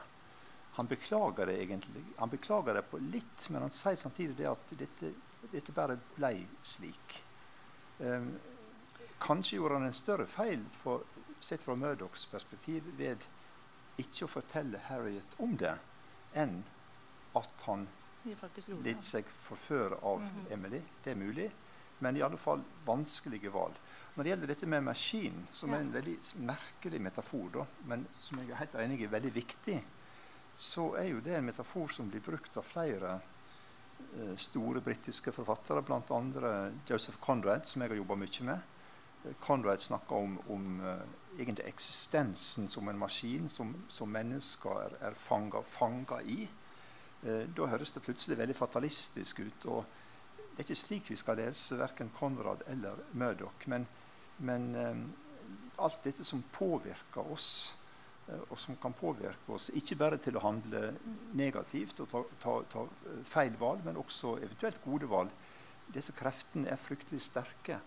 Speaker 4: Han beklager det egentlig. Han beklager det på litt, men han sier samtidig det at dette, dette bare ble slik. Um, kanskje gjorde han en større feil for, sett fra Murdochs perspektiv ved ikke å fortelle Harriet om det, enn at han litt seg forføre av
Speaker 3: Mhm.
Speaker 4: Emily. Det er mulig. Men i alle fall vanskelige valg. Når det gjelder dette med maskin, som er en veldig merkelig metafor, da, men som jeg er helt enig i er veldig viktig, så er jo det en metafor som blir brukt av flere eh, store britiske forfattere, bl.a. Joseph Conrad, som jeg har jobba mye med. Eh, Conrad snakker om, om uh, eksistensen som en maskin som, som mennesker er, er fanga i. Eh, da høres det plutselig veldig fatalistisk ut. og Det er ikke slik vi skal lese verken Conrad eller Murdoch. Men, men eh, alt dette som påvirker oss, eh, og som kan påvirke oss ikke bare til å handle negativt og ta, ta, ta feil valg, men også eventuelt gode valg, disse kreftene er fryktelig sterke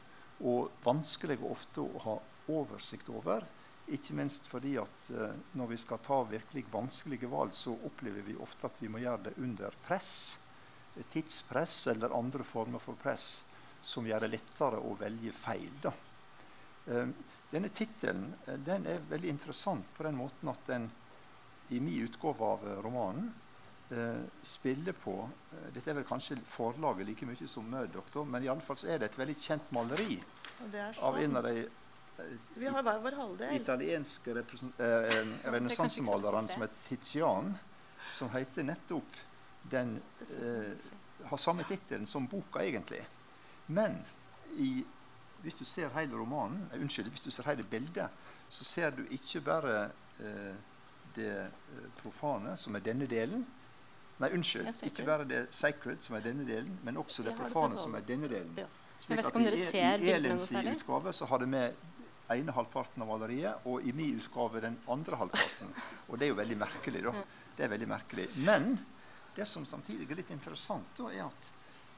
Speaker 4: og vanskelige ofte å ha oversikt over. Ikke minst fordi at eh, når vi skal ta virkelig vanskelige valg, så opplever vi ofte at vi må gjøre det under press. eh, Tidspress eller andre former for press som gjør det lettere å velge feil. Da. Eh, denne tittelen den er veldig interessant på den måten at den i min utgave av romanen spiller på Dette er vel kanskje forlaget like mye som Murdoch, men i alle fall er det et veldig kjent maleri
Speaker 3: er
Speaker 4: av en av de
Speaker 3: Vi har hver vår halvdel.
Speaker 4: italienske eh, renessansemalerne som heter Tizian, som heter nettopp den eh, Har samme tittelen som boka, egentlig. Men i, hvis du ser hele romanen, eh, unnskyld, hvis du ser hele bildet, så ser du ikke bare eh, det eh, profane, som er denne delen. Nei, unnskyld. Ikke bare det sacred, som er denne delen, men også det profane, som er denne delen. Slik at i,
Speaker 2: ser
Speaker 4: I Elens utgave så har det med ene halvparten av maleriet, og i min utgave den andre halvparten. Og det er jo veldig merkelig, da. Det er veldig merkelig. Men det som samtidig er litt interessant, da, er at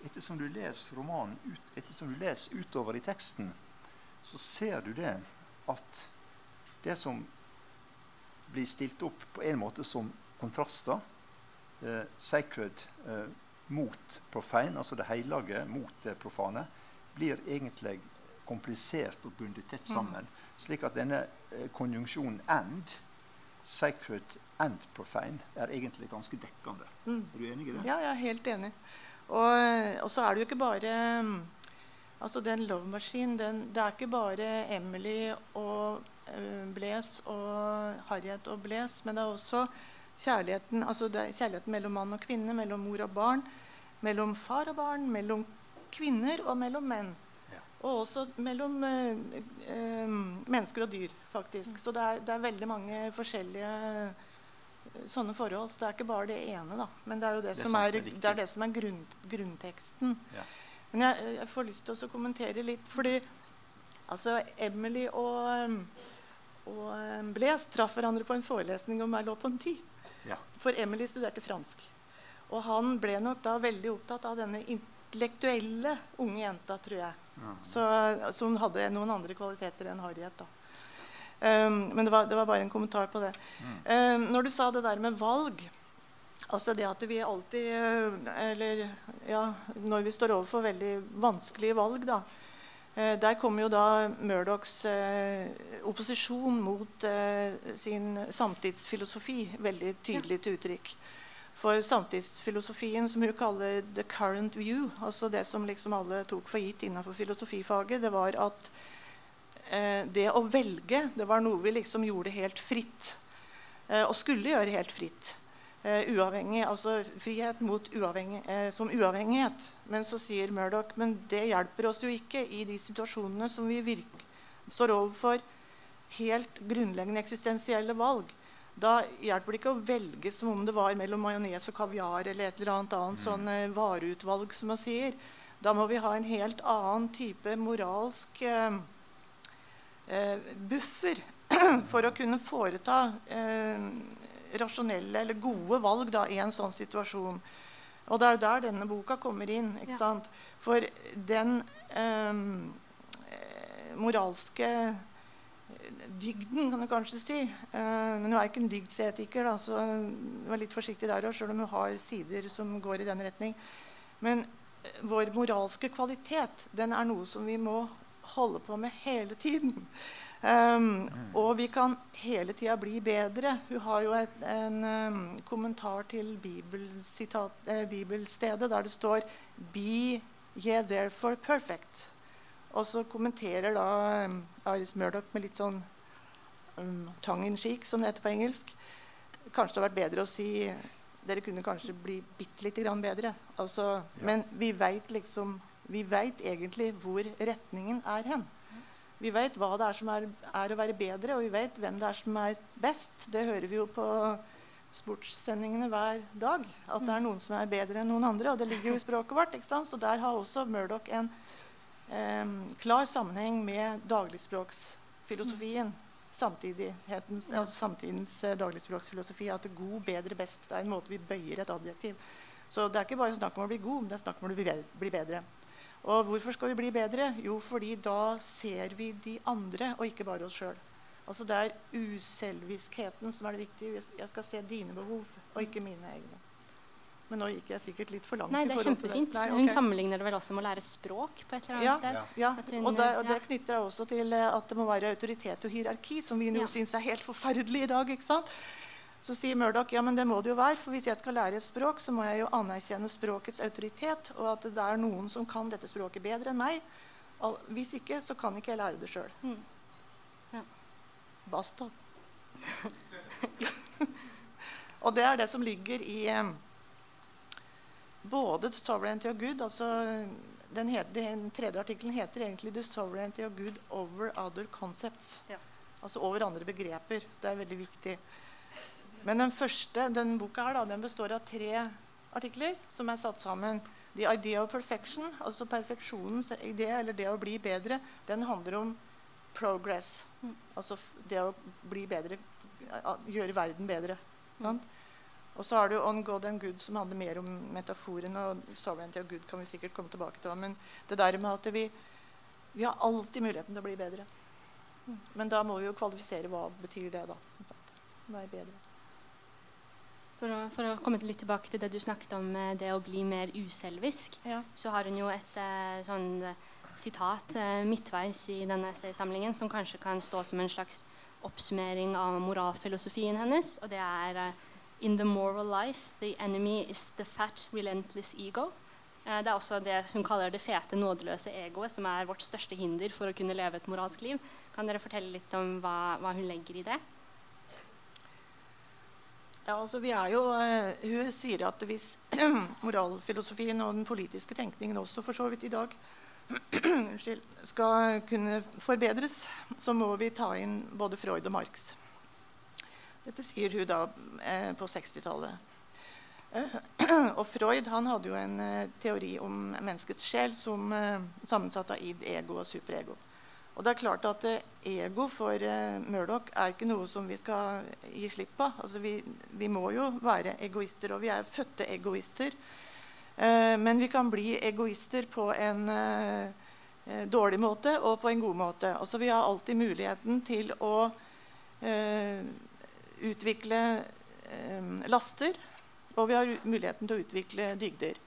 Speaker 4: ettersom du leser romanen ut, ettersom du leser utover i teksten, så ser du det at det som blir stilt opp på en måte som kontraster, eh, sacred eh, mot profane, altså det hellige mot det profane, blir egentlig komplisert og bundet tett sammen. Slik at denne eh, konjunksjonen 'and', sacred and profane, er egentlig ganske dekkende.
Speaker 3: Mm.
Speaker 4: Er du enig i det?
Speaker 3: Ja, jeg er helt enig. Og, og så er det jo ikke bare mm, Altså, den Love Machine, den, det er ikke bare Emily og uh, Blaise og Harriet og Blaise, men det er også kjærligheten, altså det er kjærligheten mellom mann og kvinne, mellom mor og barn, mellom far og barn, mellom kvinner og mellom menn. Og også mellom eh, eh, mennesker og dyr, faktisk. Så det er, det er veldig mange forskjellige eh, sånne forhold. Så det er ikke bare det ene, da. Men det er jo det,
Speaker 4: Det
Speaker 3: som, er,
Speaker 4: det er
Speaker 3: det er det som er grunn, grunnteksten.
Speaker 4: Ja.
Speaker 3: Men jeg, jeg får lyst til å kommentere litt, fordi altså Emily og, og eh, Blaise traff hverandre på en forelesning om Merleau-Ponty.
Speaker 4: Ja.
Speaker 3: For Emily studerte fransk. Og han ble nok da veldig opptatt av denne intellektuelle unge jenta, tror jeg.
Speaker 4: Ja.
Speaker 3: Så, som hadde noen andre kvaliteter enn Harriet. da. Um, men det var, det var bare en kommentar på det. Um, når du sa det der med valg Altså det at vi alltid eh, Eller ja, når vi står overfor veldig vanskelige valg, da. eh, der kommer jo da Murdochs eh, opposisjon mot eh, sin samtidsfilosofi veldig tydelig til uttrykk. For samtidsfilosofien, som hun kaller 'the current view', altså det som liksom alle tok for gitt innenfor filosofifaget, det var at eh, det å velge det var noe vi liksom gjorde helt fritt. Eh, og skulle gjøre helt fritt. Eh, uavhengig, altså frihet mot uavhengig, eh, som uavhengighet. Men så sier Murdoch men det hjelper oss jo ikke i de situasjonene som vi virk, står overfor helt grunnleggende eksistensielle valg. Da hjelper det ikke å velge som om det var mellom majones og kaviar eller et eller annet annet sånn eh, vareutvalg, som man sier. Da må vi ha en helt annen type moralsk eh, eh, buffer for å kunne foreta eh, rasjonelle eller gode valg da, i en sånn situasjon. Og det er der denne boka kommer inn. ikke
Speaker 2: Ja.
Speaker 3: sant? For den eh, moralske dygden, kan du kanskje si. Uh, men hun er ikke en dygdsetiker, da, så hun er litt forsiktig der òg, sjøl om hun har sider som går i den retning. Men uh, vår moralske kvalitet den er noe som vi må holde på med hele tiden. Um, og vi kan hele tida bli bedre. Hun har jo et, en um, kommentar til bibelsitat, eh, bibelstedet der det står 'Be ye therefore perfect'. Og så kommenterer da um, Iris Murdoch med litt sånn um, tongue in cheek, som det heter på engelsk. Kanskje det hadde vært bedre å si dere kunne kanskje bli bitte lite grann bedre. Altså, ja. Men vi veit liksom Vi veit egentlig hvor retningen er hen. Vi veit hva det er som er, er, å være bedre, og vi veit hvem det er som er best. Det hører vi jo på sportssendingene hver dag. At det er noen som er bedre enn noen andre. Og det ligger jo i språket vårt. ikke sant? Så der har også Murdoch en klar sammenheng med dagligspråksfilosofien. Samtidighetens, altså samtidens eh, dagligspråksfilosofi. At god, bedre, best det er en måte vi bøyer et adjektiv. Så det er ikke bare snakk om å bli god, men det er snakk om å bli bedre. Og hvorfor skal vi bli bedre? Jo, fordi da ser vi de andre, og ikke bare oss sjøl. Altså det er uselviskheten som er det viktige. Jeg skal se dine behov, og ikke mine egne. Men nå gikk jeg sikkert litt for langt.
Speaker 2: Nei, det er kjempefint. Nei, okay. Hun sammenligner det vel også med å lære språk? på et eller annet
Speaker 3: ja,
Speaker 2: sted.
Speaker 3: Ja, og det, og det, knytter jeg også til eh, at det må være autoritet og hierarki, som vi nå ja. syns er helt forferdelig i dag. ikke sant? Så sier Murdoch ja, men det må det jo være, for hvis jeg skal lære et språk, så må jeg jo anerkjenne språkets autoritet, og at det er noen som kan dette språket bedre enn meg. Hvis ikke, så kan ikke jeg lære det sjøl. Mm. Ja. Basta. og det er det som ligger i eh, både Sovereignty of Good' altså den, het, den, tredje artikkelen heter egentlig 'The Sovereignty of Good over Other Concepts'. Ja. Altså over andre begreper. Det er veldig viktig. Men den første, den boka her da, den består av tre artikler som er satt sammen. The idea of perfection, altså perfeksjonens idé, eller det å bli bedre, den handler om progress. Mm. Altså det å bli bedre, gjøre verden bedre. Mm. Og så har du On God and Good, som handler mer om metaforen. Og Sovereignty of Good kan vi sikkert komme tilbake til. Men det der med at vi, vi har alltid muligheten til å bli bedre. Men da må vi jo kvalifisere hva betyr det da. Være bedre.
Speaker 2: For å, for å, komme litt tilbake til det du snakket om, eh, det å bli mer uselvisk, ja. så har hun jo et eh, sånn eh, sitat midtveis i denne essaysamlingen som kanskje kan stå som en slags oppsummering av moralfilosofien hennes. Og det er In the moral life, the enemy is the fat, relentless ego. Eh, det er også det hun kaller det fete, nådeløse egoet, som er vårt største hinder for å kunne leve et moralsk liv. Kan dere fortelle litt om hva, hva hun legger i det?
Speaker 3: Ja, altså vi er jo, uh, Hun sier at hvis moralfilosofien og den politiske tenkningen også for så vidt i dag skal kunne forbedres, så må vi ta inn både Freud og Marx. Dette sier hun da eh, på 60-tallet. Eh, og Freud han hadde jo en eh, teori om menneskets sjel som sammensatt av id, ego og superego. Og det er klart at Ego for Murdoch er ikke noe som vi skal gi slipp på. Altså, vi, vi, må jo være egoister, og vi er fødte egoister. men vi kan bli egoister på en dårlig måte og på en god måte. Altså, vi har alltid muligheten til å utvikle eh, laster, og vi har muligheten til å utvikle dygder.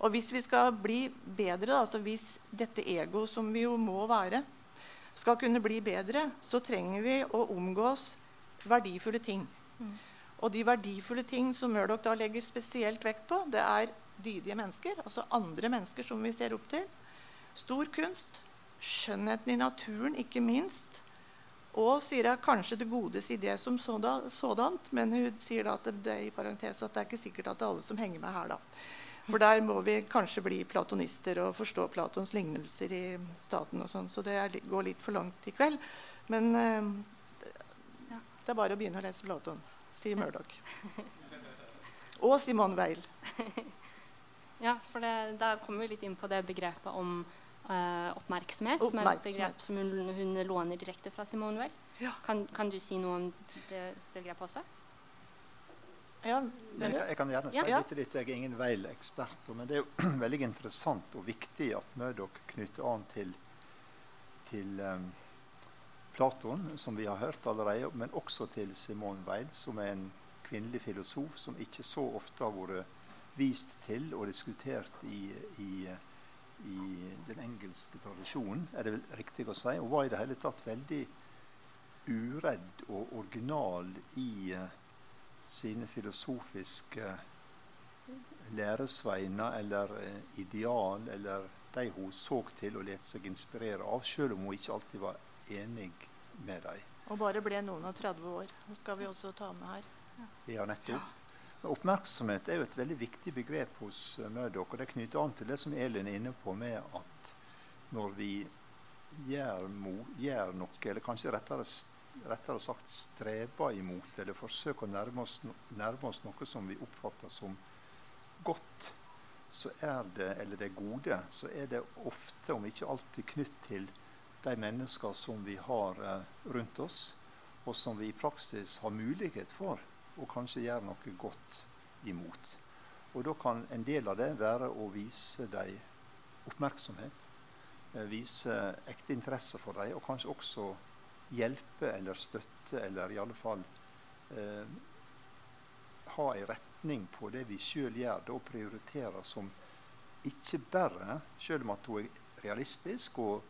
Speaker 3: Og hvis vi skal bli bedre, altså hvis dette ego som vi jo må være, skal kunne bli bedre, så trenger vi å omgås verdifulle ting. Mm. Og de verdifulle ting som Murdoch da legger spesielt vekt på, det er dydige mennesker, altså andre mennesker som vi ser opp til. Stor kunst, skjønnheten i naturen, ikke minst. Og sier jeg kanskje det godes idé som sådant, men hun sier da at det, i parentes at det er ikke sikkert at det er alle som henger med her. da. For der må vi kanskje bli platonister og forstå Platons lignelser i staten. og sånn, Så det er, går litt for langt i kveld. Men eh, det er bare å begynne å lese Platon, sier Murdoch. Og Simone Weil.
Speaker 2: Ja, for det, da kommer vi litt inn på det begrepet om uh, oppmerksomhet, som er et begrep som hun, hun låner direkte fra Simone Weil. Ja. Kan, kan, du si noe om det begrepet også?
Speaker 4: Ja, jeg, jeg, kan gjerne si litt litt. Jeg er ingen Weil-ekspert. Men det er jo veldig interessant og viktig at Murdoch knytter an til, til um, Platon, som vi har hørt allerede, men også til Simone Weil, som er en kvinnelig filosof som ikke så ofte har vært vist til og diskutert i, i, i den engelske tradisjonen, er det riktig å si. Hun var i det hele tatt veldig uredd og original i uh, sine filosofiske læresveiner eller uh, ideal, eller de hun så til og lot seg inspirere av, selv om hun ikke alltid var enig med dem.
Speaker 3: Og bare ble noen og 30 år. Det skal vi også ta med her.
Speaker 4: Ja, nettopp. Oppmerksomhet er jo et veldig viktig begrep hos uh, Murdoch. Og det knytter an til det som Elin er inne på med at når vi gjør, gjør noe, eller kanskje rettere, rettere, sagt streber imot, eller forsøker å nærme oss, nærme oss noe som vi oppfatter som godt, så er det, eller det gode, så er det ofte, om ikke alltid, knytt til de mennesker som vi har eh, rundt oss, og som vi i praksis har mulighet for å kanskje gjøre noe godt imot. Og da kan en del av det være å vise dem oppmerksomhet, eh, vise ekte interesse for dem, og kanskje også hjelpe eller støtte, eller i alle fall eh, ha en retning på det vi sjøl gjør, det å prioritere som ikke bare, selv om at hun er realistisk og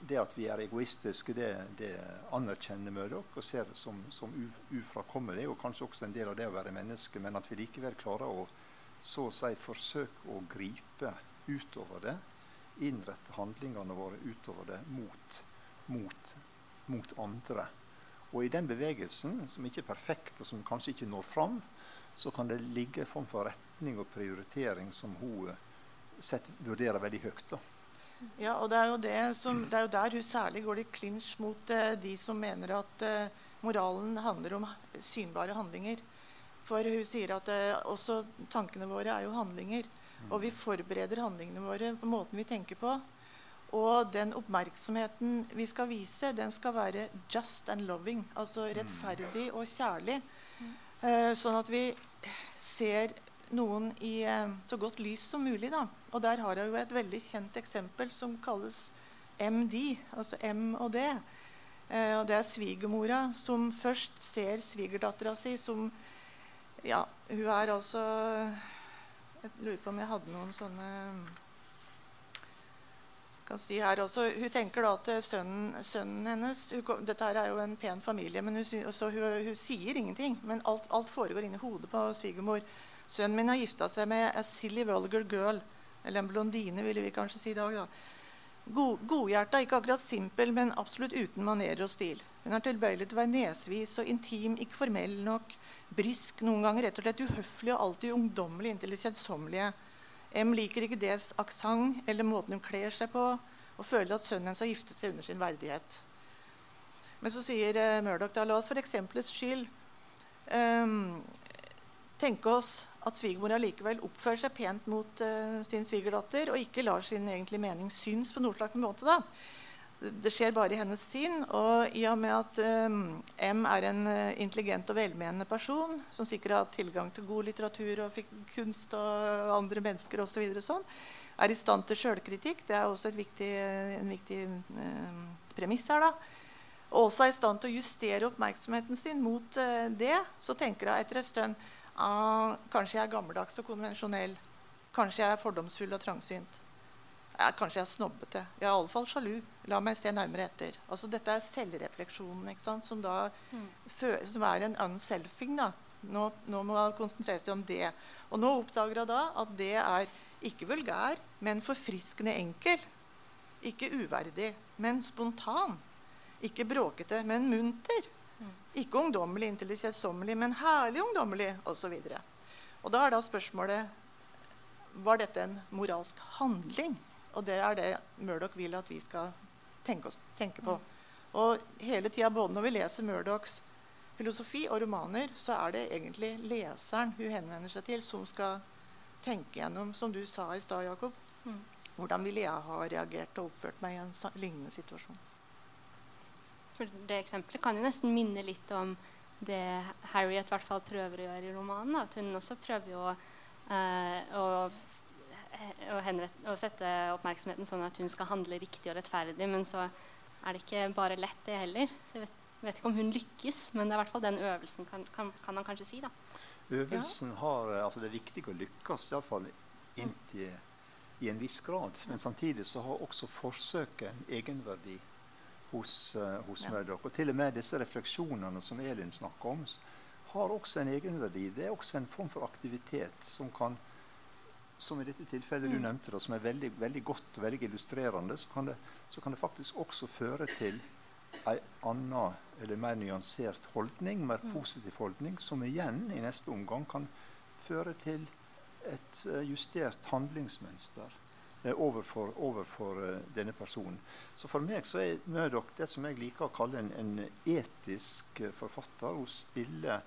Speaker 4: det at vi er egoistiske, det, det anerkjenner Murdoch og ser det som, som ufrakommelig, og kanskje også en del av det å være menneske, men at vi likevel klarer å så å si forsøke å gripe utover det, innrette handlingene våre utover det mot, mot, mot andre. Og i den bevegelsen, som ikke er perfekt, og som kanskje ikke når fram, så kan det ligge en form for retning og prioritering som hun sett, vurderer veldig høyt. da.
Speaker 3: Ja, og det er, jo det, som, det er jo der hun særlig går i klinsj mot eh, de som mener at eh, moralen handler om synbare handlinger. For hun sier at eh, også tankene våre er jo handlinger. Og vi forbereder handlingene våre på måten vi tenker på. Og den oppmerksomheten vi skal vise, den skal være just and loving. Altså rettferdig og kjærlig. Eh, sånn at vi ser noen i eh, så godt lys som mulig. Da. Og der har jeg jo et veldig kjent eksempel som kalles MD, altså M og D. Eh, og det er svigermora som først ser svigerdattera si som Ja, hun er altså Jeg lurer på om jeg hadde noen sånne kan si her også, Hun tenker da til sønnen, sønnen hennes hun, Dette her er jo en pen familie, men hun, hun, hun sier ingenting. Men alt, alt foregår inni hodet på svigermor. Sønnen min har gifta seg med a silly vulgar girl. Eller en blondine, ville vi kanskje si i dag. da. God, godhjerta, ikke akkurat simpel, men absolutt uten manerer og stil. Hun er tilbøyelig til å være nesvis og intim, ikke formell nok. Brysk, noen ganger rett og slett uhøflig og alltid ungdommelig inntil det kjedsommelige. M liker ikke deres aksent eller måten hun kler seg på, og føler at sønnen hennes har giftet seg under sin verdighet. Men så sier uh, Murdoch da, la oss for eksempelets skyld um, tenke oss at svigermor likevel oppfører seg pent mot uh, sin svigerdatter og ikke lar sin egentlige mening syns på noen slags måte. da. Det skjer bare i hennes sinn. Og i og med at um, M er en uh, intelligent og velmenende person som sikkert har hatt tilgang til god litteratur og kunst og andre mennesker osv., så sånn, er i stand til sjølkritikk. Det er også viktig, en viktig um, premiss her. da. Og også er i stand til å justere oppmerksomheten sin mot det. Så tenker hun etter en stund Ah, kanskje jeg er gammeldags og konvensjonell. Kanskje jeg er fordomsfull og trangsynt. Ja, kanskje jeg er snobbete. Jeg er iallfall sjalu. La meg se nærmere etter. Altså, dette er selvrefleksjonen som, da, mm. som er en unselfing. Da. Nå, nå må man konsentrere seg om det. Og nå oppdager jeg da at det er ikke vulgær, men forfriskende enkel. Ikke uverdig, men spontan. Ikke bråkete, men munter. Ikke ungdommelig inntil det kjedsommelig, men herlig ungdommelig osv. Og, og da er da spørsmålet var dette en moralsk handling. Og det er det Murdoch vil at vi skal tenke, oss, tenke på. Og hele tida, både når vi leser Murdochs filosofi og romaner, så er det egentlig leseren hun henvender seg til, som skal tenke gjennom, som du sa i stad, Jakob. Mm. Hvordan ville jeg ha reagert og oppført meg i en lignende situasjon?
Speaker 2: For det eksempelet kan jo nesten minne litt om det Harriet hvert fall prøver å gjøre i romanen. At hun også prøver jo eh, å, å, henrette, å, sette oppmerksomheten sånn at hun skal handle riktig og rettferdig. Men så er det ikke bare lett, det heller. Så jeg vet, vet ikke om hun lykkes, men det er i hvert fall den øvelsen, kan, kan, kan man kanskje si. da.
Speaker 4: Øvelsen har, eh, altså Det er viktig å lykkes, iallfall inntil i en viss grad. Men samtidig så har også forsøket en egenverdi hos, uh, hos
Speaker 3: Ja.
Speaker 4: Murdoch. Og til og med disse refleksjonene som Elin snakker om, har også en egenverdi. Det er også en form for aktivitet som kan som i dette tilfellet du
Speaker 2: Mm.
Speaker 4: nevnte, da, som er veldig, veldig godt og veldig illustrerende, så kan, det, så kan det faktisk også føre til en annen eller mer nyansert holdning, mer
Speaker 2: Mm.
Speaker 4: positiv holdning, som igjen i neste omgang kan føre til et eh, justert handlingsmønster eh, overfor, overfor eh, denne personen. Så for meg så er Murdoch det som jeg liker å kalle en, en etisk eh, forfatter. Hun stiller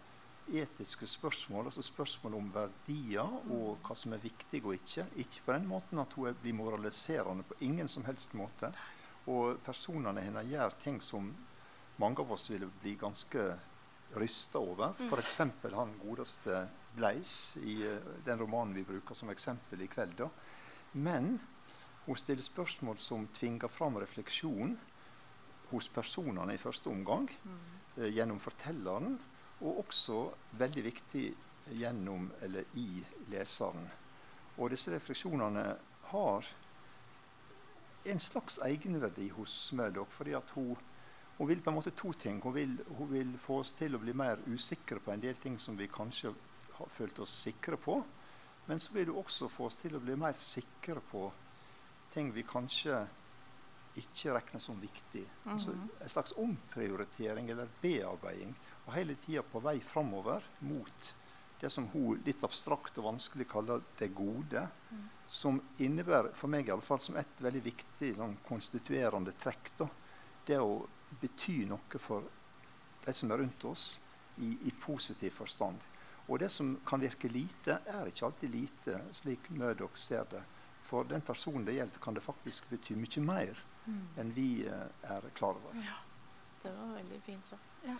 Speaker 4: etiske spørsmål, altså spørsmål om verdier og hva som er viktig og ikke. Ikke på den måten at hun blir moraliserende på ingen som helst måte. Og personene hennes gjør ting som mange av oss ville bli ganske rysta over. F.eks. han godeste Bleis i eh, den romanen vi bruker som eksempel i kveld. da. Men hun stiller spørsmål som tvinger fram refleksjon hos personene i første omgang, eh, gjennom fortelleren, og også veldig viktig gjennom eller i leseren. Og disse refleksjonene har en slags egenverdi hos Murdoch, fordi at hun, hun vil på en måte to ting. Hun vil, hun vil få oss til å bli mer usikre på en del ting som vi kanskje har følt oss sikre på. Men så vil det også få oss til å bli mer sikre på ting vi kanskje ikke regner som viktig. altså en slags omprioritering eller bearbeiding. Og hele tida på vei framover mot det som hun litt abstrakt og vanskelig kaller det gode. Som innebærer, for meg i alle fall, som et veldig viktig sånn, konstituerende trekk. Da, det å bety noe for de som er rundt oss, i, i positiv forstand. Og det som kan virke lite, er ikke alltid lite, slik Murdoch ser det. For den personen det gjelder, kan det faktisk bety mye mer enn vi eh, er klar over.
Speaker 3: Det var veldig fint sagt.
Speaker 2: Ja.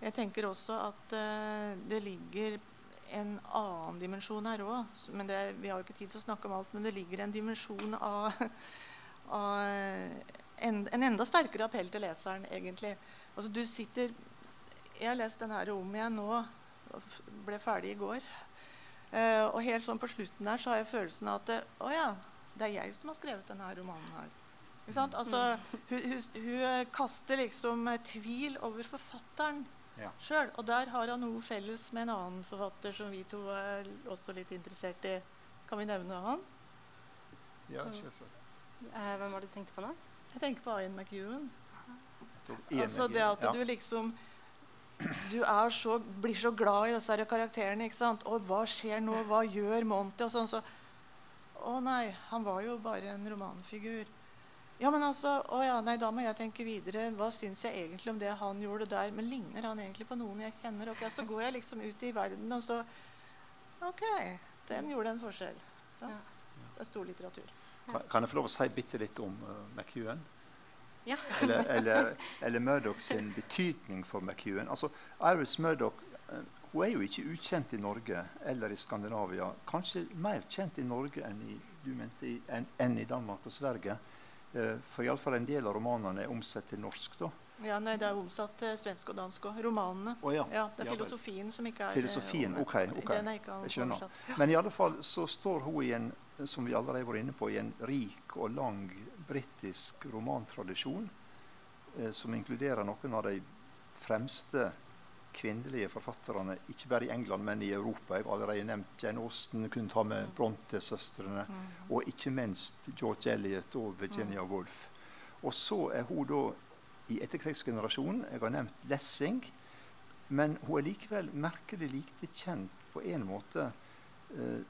Speaker 3: Jeg tenker også at uh, det ligger en annen dimensjon her òg. Vi har jo ikke tid til å snakke om alt. Men det ligger en dimensjon av, av en, en enda sterkere appell til leseren, egentlig. Altså, du sitter Jeg har lest den her om igjen nå. Ble ferdig i går. Uh, og helt sånn på slutten der så har jeg følelsen av at det, Å ja, det er jeg som har skrevet denne romanen her. Ikke sant? Altså, hun, hun, hun kaster liksom eh, tvil over forfatteren
Speaker 4: Ja.
Speaker 3: sjøl. Og der har han noe felles med en annen forfatter som vi to er også litt interessert i. Kan vi nevne han?
Speaker 4: Ja, selvsagt.
Speaker 2: Uh, hvem var det du tenkte på nå?
Speaker 3: Jeg tenker på Ian McEwan. Altså det at
Speaker 4: ja.
Speaker 3: du liksom Du er så, blir så glad i disse her karakterene. ikke sant? Og hva skjer nå? Hva gjør Monty? Og sånn, så Å nei, han var jo bare en romanfigur. Ja, men altså, å ja, nei, Da må jeg tenke videre. Hva syns jeg egentlig om det han gjorde der? Men ligner han egentlig på noen jeg kjenner? Ok, Så går jeg liksom ut i verden, og så OK, den gjorde en forskjell. Så.
Speaker 2: Ja.
Speaker 3: Det er stor litteratur.
Speaker 4: Kan, kan jeg få lov å si bitte litt om uh, McEwan?
Speaker 2: Ja.
Speaker 4: Eller, eller, eller Murdoch sin betydning for McEwan. Altså, Iris Murdoch eh, hun er jo ikke ukjent i Norge eller i Skandinavia. Kanskje mer kjent i Norge enn i, du mente, i, enn, i Danmark og Sverige. Eh, for iallfall en del av romanene er omsatt til norsk. da.
Speaker 3: Ja, nei, Det er omsatt til svensk og dansk òg. Romanene.
Speaker 4: Oh, ja.
Speaker 3: Ja, det er
Speaker 4: Ja
Speaker 3: filosofien som ikke er
Speaker 4: Filosofien,
Speaker 3: eh,
Speaker 4: ok, ok.
Speaker 3: Den er ikke
Speaker 4: Jeg skjønner. Men i alle fall så står hun i en som vi allerede var inne på, i en rik og lang britisk romantradisjon eh, som inkluderer noen av de fremste kvinnelige forfatterne, ikke bare i England, men i Europa. Jeg har allerede nevnt Jane Austen, kunne ta med Bronte-søstrene, og ikke minst George Elliot og Virginia Woolf. Og så er hun da i etterkrigsgenerasjonen. Jeg har nevnt Lessing. Men hun er likevel merkelig lite kjent på en måte. Eh,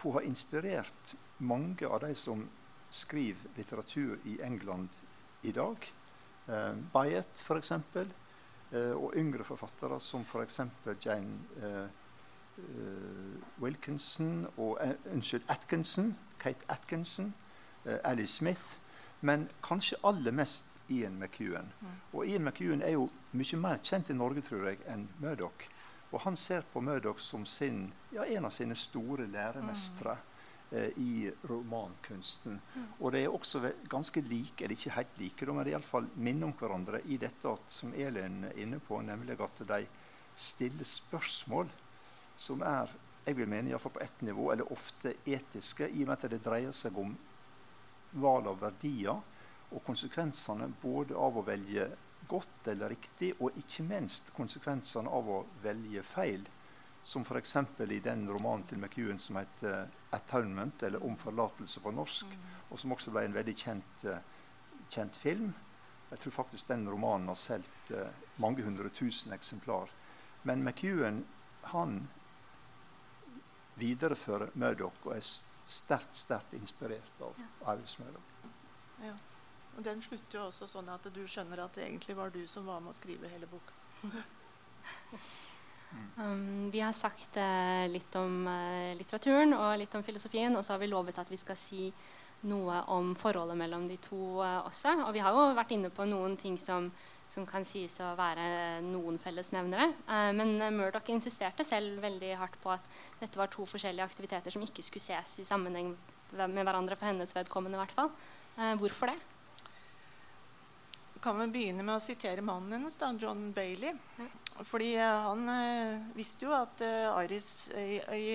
Speaker 4: hun har inspirert mange av de som skriver litteratur i England i dag. Eh, Byatt, f.eks. Eh, og yngre forfattere som f.eks. Jane eh, eh, Wilkinson og eh, Unnskyld, Atkinson. Kate Atkinson. Eh, Alice Smith. Men kanskje aller mest Ian McEwan. Og Ian McEwan er jo mye mer kjent i Norge tror jeg, enn Murdoch. Og han ser på Murdoch som sin, ja, en av sine store læremestere. eh, i romankunsten. Og de er også ganske like, eller ikke helt like, men iallfall minner om hverandre i dette at, som Elin er inne på, nemlig at de stiller spørsmål som er jeg vil mene iallfall på ett nivå, eller ofte etiske, i og med at det dreier seg om valg av verdier og konsekvensene både av å velge godt eller riktig, og ikke minst konsekvensene av å velge feil. Som f.eks. i den romanen til McEwan som heter 'Atonement', eller 'Om forlatelse' på norsk, mm. og som også ble en veldig kjent, uh, kjent, film. Jeg tror faktisk den romanen har solgt uh, mange hundre tusen eksemplar. Men McEwan han viderefører Murdoch og er sterkt sterkt inspirert av ja. Iris Murdoch.
Speaker 3: Ja. Og Den slutter jo også sånn at du skjønner at det egentlig var du som var med å skrive hele boka.
Speaker 2: um, vi har sagt uh, litt om uh, litteraturen og litt om filosofien, og så har vi lovet at vi skal si noe om forholdet mellom de to uh, også. Og vi har jo vært inne på noen ting som som kan sies å være noen fellesnevnere. Men Murdoch insisterte selv veldig hardt på at dette var to forskjellige aktiviteter som ikke skulle ses i sammenheng med hverandre for hennes vedkommende. I hvert fall. Hvorfor det?
Speaker 3: Kan vi begynne med å sitere mannen hennes, da, John Bailey. Fordi uh, han uh, visste jo at uh, Iris i, i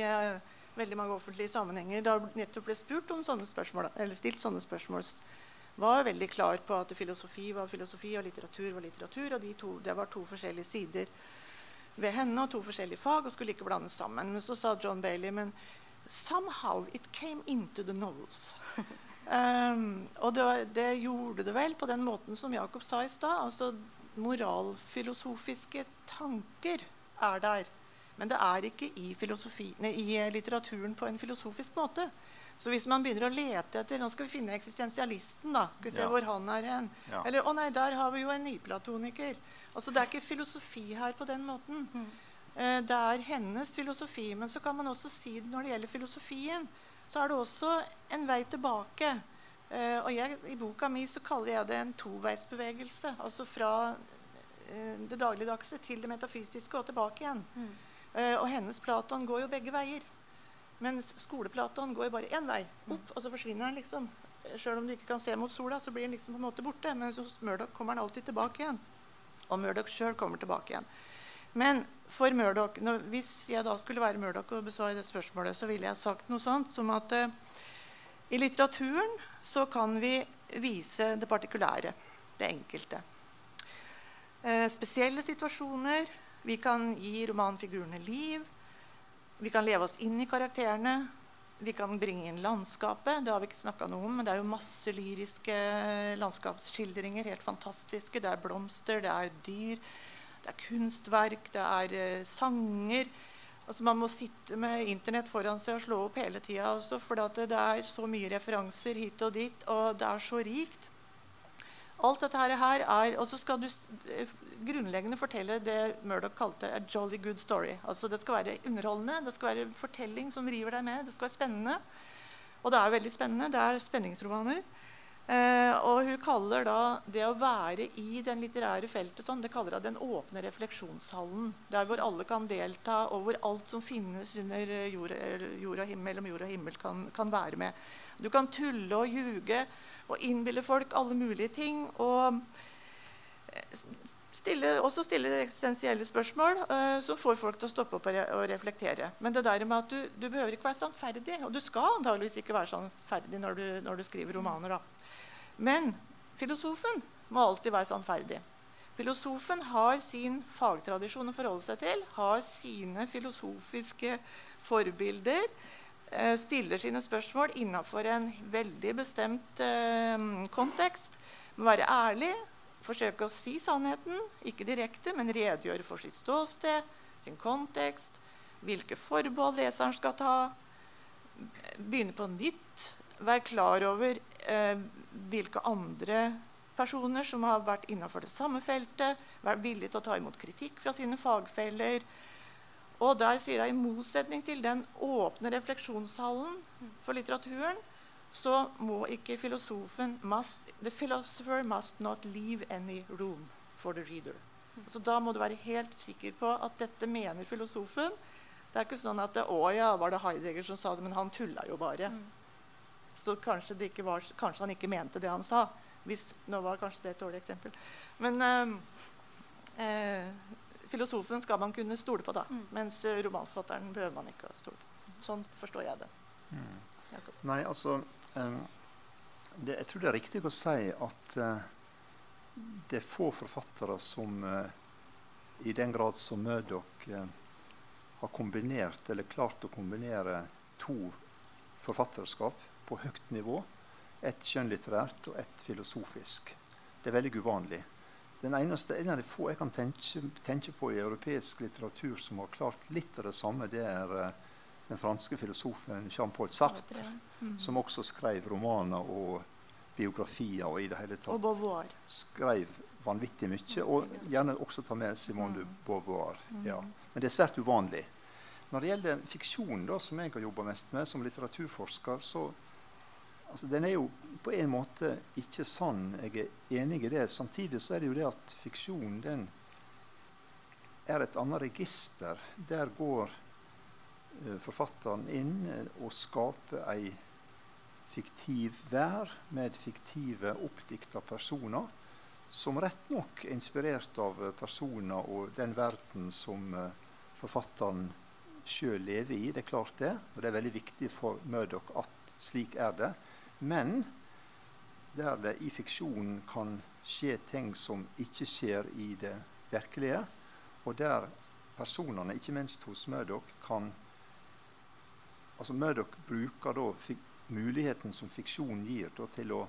Speaker 3: veldig mange offentlige sammenhenger da nettopp ble spurt om sånne spørsmål, eller stilt sånne spørsmål var veldig klar på at filosofi var filosofi og litteratur var litteratur. Og de to, det var to forskjellige sider ved henne og to forskjellige fag og skulle ikke blandes sammen. Men så sa John Bailey men somehow it came into the novels. um, og det, det, gjorde det vel på den måten som Jakob sa i stad. Altså, moralfilosofiske tanker er der. Men det er ikke i, nei, i litteraturen på en filosofisk måte. Så hvis man begynner å lete etter Nå skal vi finne eksistensialisten. da, skal vi se ja. hvor han er hen. Ja. Eller å nei, der har vi jo en nyplatoniker. Altså Det er ikke filosofi her på den måten. Mm. Uh, det er hennes filosofi. Men så kan man også si det når det gjelder filosofien, så er det også en vei tilbake. Uh, og jeg, I boka mi så kaller jeg det en toveisbevegelse. Altså fra uh, det dagligdagse til det metafysiske og tilbake igjen. Mm. Uh, og hennes Platon går jo begge veier. Mens skoleplatoen går jo bare én vei opp, og så forsvinner den liksom. Sjøl om du ikke kan se mot sola, så blir den liksom på en måte borte. Mens hos Murdoch kommer den alltid tilbake igjen. Og Murdoch sjøl kommer tilbake igjen. Men for Murdoch, når, hvis jeg da skulle være Murdoch og besvare det spørsmålet, så ville jeg sagt noe sånt som at uh, i litteraturen så kan vi vise det partikulære, det enkelte. Uh, spesielle situasjoner. Vi kan gi romanfigurene liv. Vi kan leve oss inn i karakterene. Vi kan bringe inn landskapet. Det har vi ikke snakka noe om, men det er jo masse lyriske landskapsskildringer. Helt fantastiske. Det er blomster, det er dyr, det er kunstverk, det er uh, sanger. Altså Man må sitte med Internett foran seg og slå opp hele tida, for det er så mye referanser hit og dit, og det er så rikt. Alt dette her er, Og så skal du eh, grunnleggende fortelle det Murdoch kalte a jolly good story. Altså Det skal være underholdende, det skal være fortelling som river deg med. Det skal være spennende. Og det er veldig spennende. Det er spenningsromaner. Eh, og hun kaller da det å være i den litterære feltet sånn, det kaller hun den åpne refleksjonshallen. Der hvor alle kan delta, og hvor alt som finnes under jord, jord og himmel, jord og himmel, kan, kan være med. Du kan tulle og ljuge og innbille folk alle mulige ting. og stille, også stille eksistensielle spørsmål uh, som får folk til å stoppe opp og, re og, reflektere. Men det der med at du, du behøver ikke være sannferdig. Og du skal antageligvis ikke være sannferdig når du, når du skriver romaner. Da. Men filosofen må alltid være sannferdig. Filosofen har sin fagtradisjon å forholde seg til, har sine filosofiske forbilder, eh, stiller sine spørsmål innafor en veldig bestemt eh, kontekst. Må være ærlig, forsøke å si sannheten, ikke direkte, men redegjøre for sitt ståsted, sin kontekst, hvilke forbehold leseren skal ta. Begynne på nytt. Være klar over eh, hvilke andre personer som har vært innenfor det samme feltet. vært villige til å ta imot kritikk fra sine fagfeller. Og der sier jeg, I motsetning til den åpne refleksjonshallen for litteraturen, så må ikke filosofen must, The philosopher must not leave any room for the reader. Så Da må du være helt sikker på at dette mener filosofen. Det er ikke sånn at Å ja, var det Heidegger som sa det, men han tulla jo bare.
Speaker 2: Mm.
Speaker 3: Så kanskje, det ikke var, kanskje han ikke mente det han sa. Hvis, nå var kanskje det et dårlig eksempel. Men eh, eh, filosofen skal man kunne stole på, da.
Speaker 2: Mm.
Speaker 3: Mens eh, romanforfatteren behøver man ikke å stole på. Sånn forstår jeg det. Mm.
Speaker 4: Nei, altså em, det, Jeg tror det er riktig å si at eh, det er få forfattere som eh, i den grad som Murdoch eh, har kombinert, eller klart å kombinere to forfatterskap på høyt nivå. Et skjønnlitterært og et filosofisk. Det er veldig uvanlig. Den eneste, En av de få jeg kan tenke, tenke på i europeisk litteratur som har klart litt av det samme, det er eh, den franske filosofen Jean-Paul Sartre,
Speaker 3: Mm.
Speaker 4: som også skrev romaner og biografier og i det hele
Speaker 3: Og
Speaker 4: tatt
Speaker 3: Beauvoir.
Speaker 4: skrev vanvittig mye. Og gjerne også ta med Simone de
Speaker 3: Mm.
Speaker 4: Beauvoir. Ja. Men det er svært uvanlig. Når det gjelder fiksjon, da, som jeg har jobba mest med som litteraturforsker, så altså, Den er jo på en måte ikke sann. Jeg er enig i det. Samtidig så er det jo det at fiksjon den er et annet register. Der går uh, forfatteren inn eh, og skaper ei fiktiv vær med fiktive, oppdikta personer som rett nok er inspirert av eh, personer og den verden som forfatteren sjøl lever i. Det er klart det, og det er veldig viktig for Murdoch at slik er det. Men der det i fiksjonen kan skje ting som ikke skjer i det virkelige, og der personene, ikke minst hos Murdoch, kan altså Murdoch bruker da muligheten som fiksjon gir, da, til å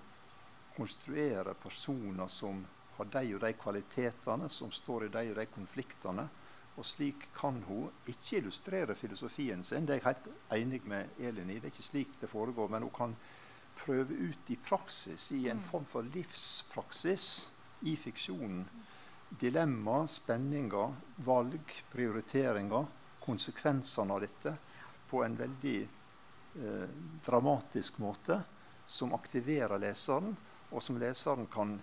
Speaker 4: konstruere personer som har de og de kvalitetene, som står i de og de konfliktene. Og slik kan hun ikke illustrere filosofien sin. Det er jeg helt enig med Elin i. Det er ikke slik det foregår. Men hun kan prøve ut i praksis, i en form for livspraksis i fiksjonen, dilemma, spenninger, valg, prioriteringer, konsekvensene av dette på en veldig eh, dramatisk måte som aktiverer leseren, og som leseren kan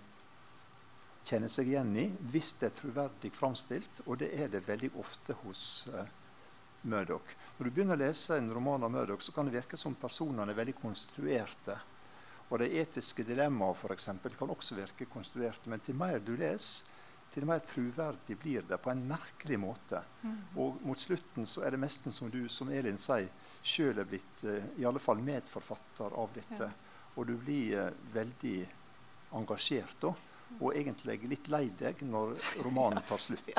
Speaker 4: kjenne seg igjen i hvis det er troverdig framstilt, og det er det veldig ofte hos eh, Murdoch. Når du begynner å lese en roman av Murdoch, så kan det virke som personene er veldig konstruerte. Og de etiske dilemmaene for eksempel, kan også virke konstruerte. Men til mer du leser, til mer troverdig blir det på en merkelig måte. Og mot slutten så er det nesten som du, som Elin sier, sjøl er blitt eh, i alle fall medforfatter av dette. Og du blir eh, veldig engasjert da. Og egentlig litt lei deg når romanen tar slutt.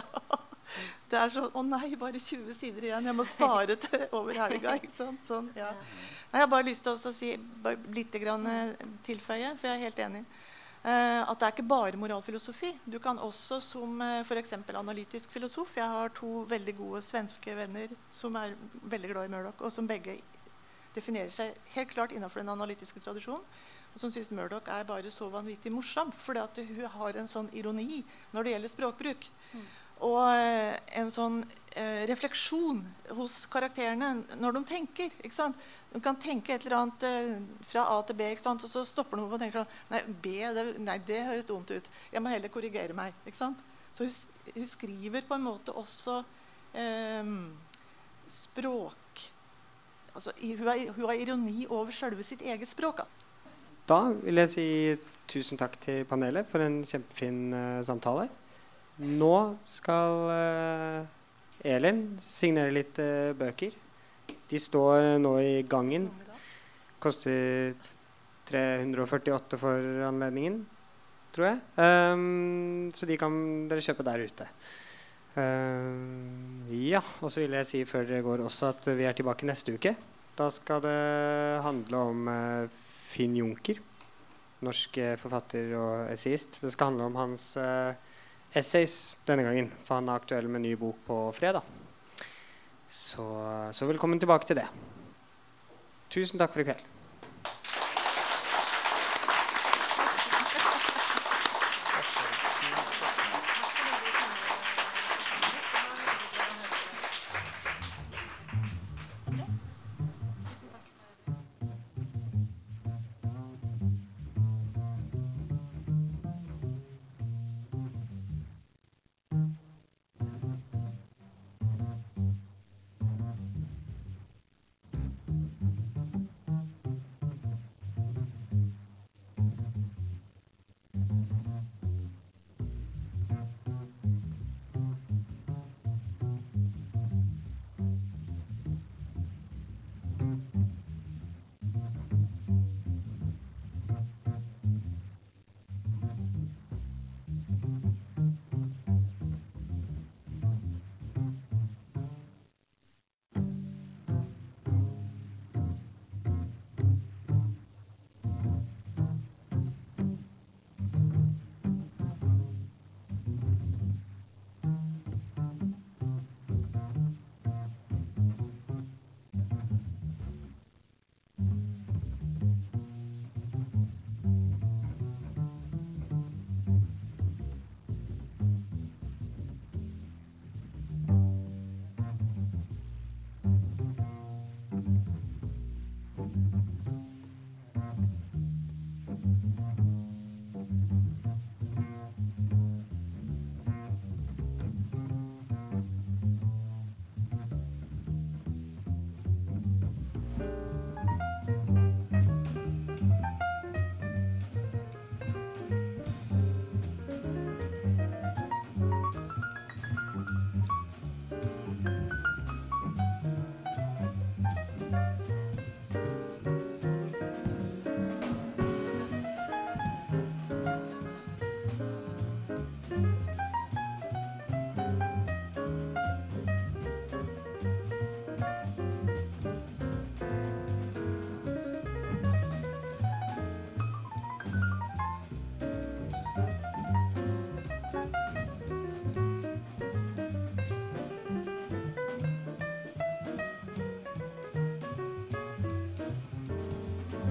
Speaker 3: Det er sånn Å nei, bare 20 sider igjen. Jeg må spare til over helga. ikke sant? Sånn, ja. Nei, jeg har bare lyst til å si litt grann, eh, tilføye, for jeg er helt enig. Eh, at det er ikke bare moralfilosofi. Du kan også som eh, f.eks. analytisk filosof Jeg har to veldig gode svenske venner som er veldig glad i Murdoch, og som begge definerer seg helt klart innenfor den analytiske tradisjonen. Og som syns Murdoch er bare så vanvittig morsom, fordi at hun har en sånn ironi når det gjelder språkbruk. Og eh, en sånn eh, refleksjon hos karakterene når de tenker. ikke sant? De kan tenke et eller annet eh, fra A til B, ikke sant? og så stopper de og tenker sånn Nei, B, det, nei, det høres dumt ut. Jeg må heller korrigere meg. ikke sant? Så hun, hun skriver på en måte også eh, språk altså, hun, har, hun har ironi over selve sitt eget språk.
Speaker 1: Da vil jeg si tusen takk til panelet for en kjempefin uh, samtale. Nå skal eh, Elin signere litt eh, bøker. De står nå i gangen. Koster 348 for anledningen, tror jeg. Um, så de kan dere kjøpe der ute. Ehm, ja, og så vil jeg si før dere går også at vi er tilbake neste uke. Da skal det handle om uh, Finn Junker, norsk forfatter og essayist. Det skal handle om hans eh, essays denne gangen, for han er aktuell med ny bok på fredag. Så, så velkommen tilbake til det. Tusen takk for i kveld.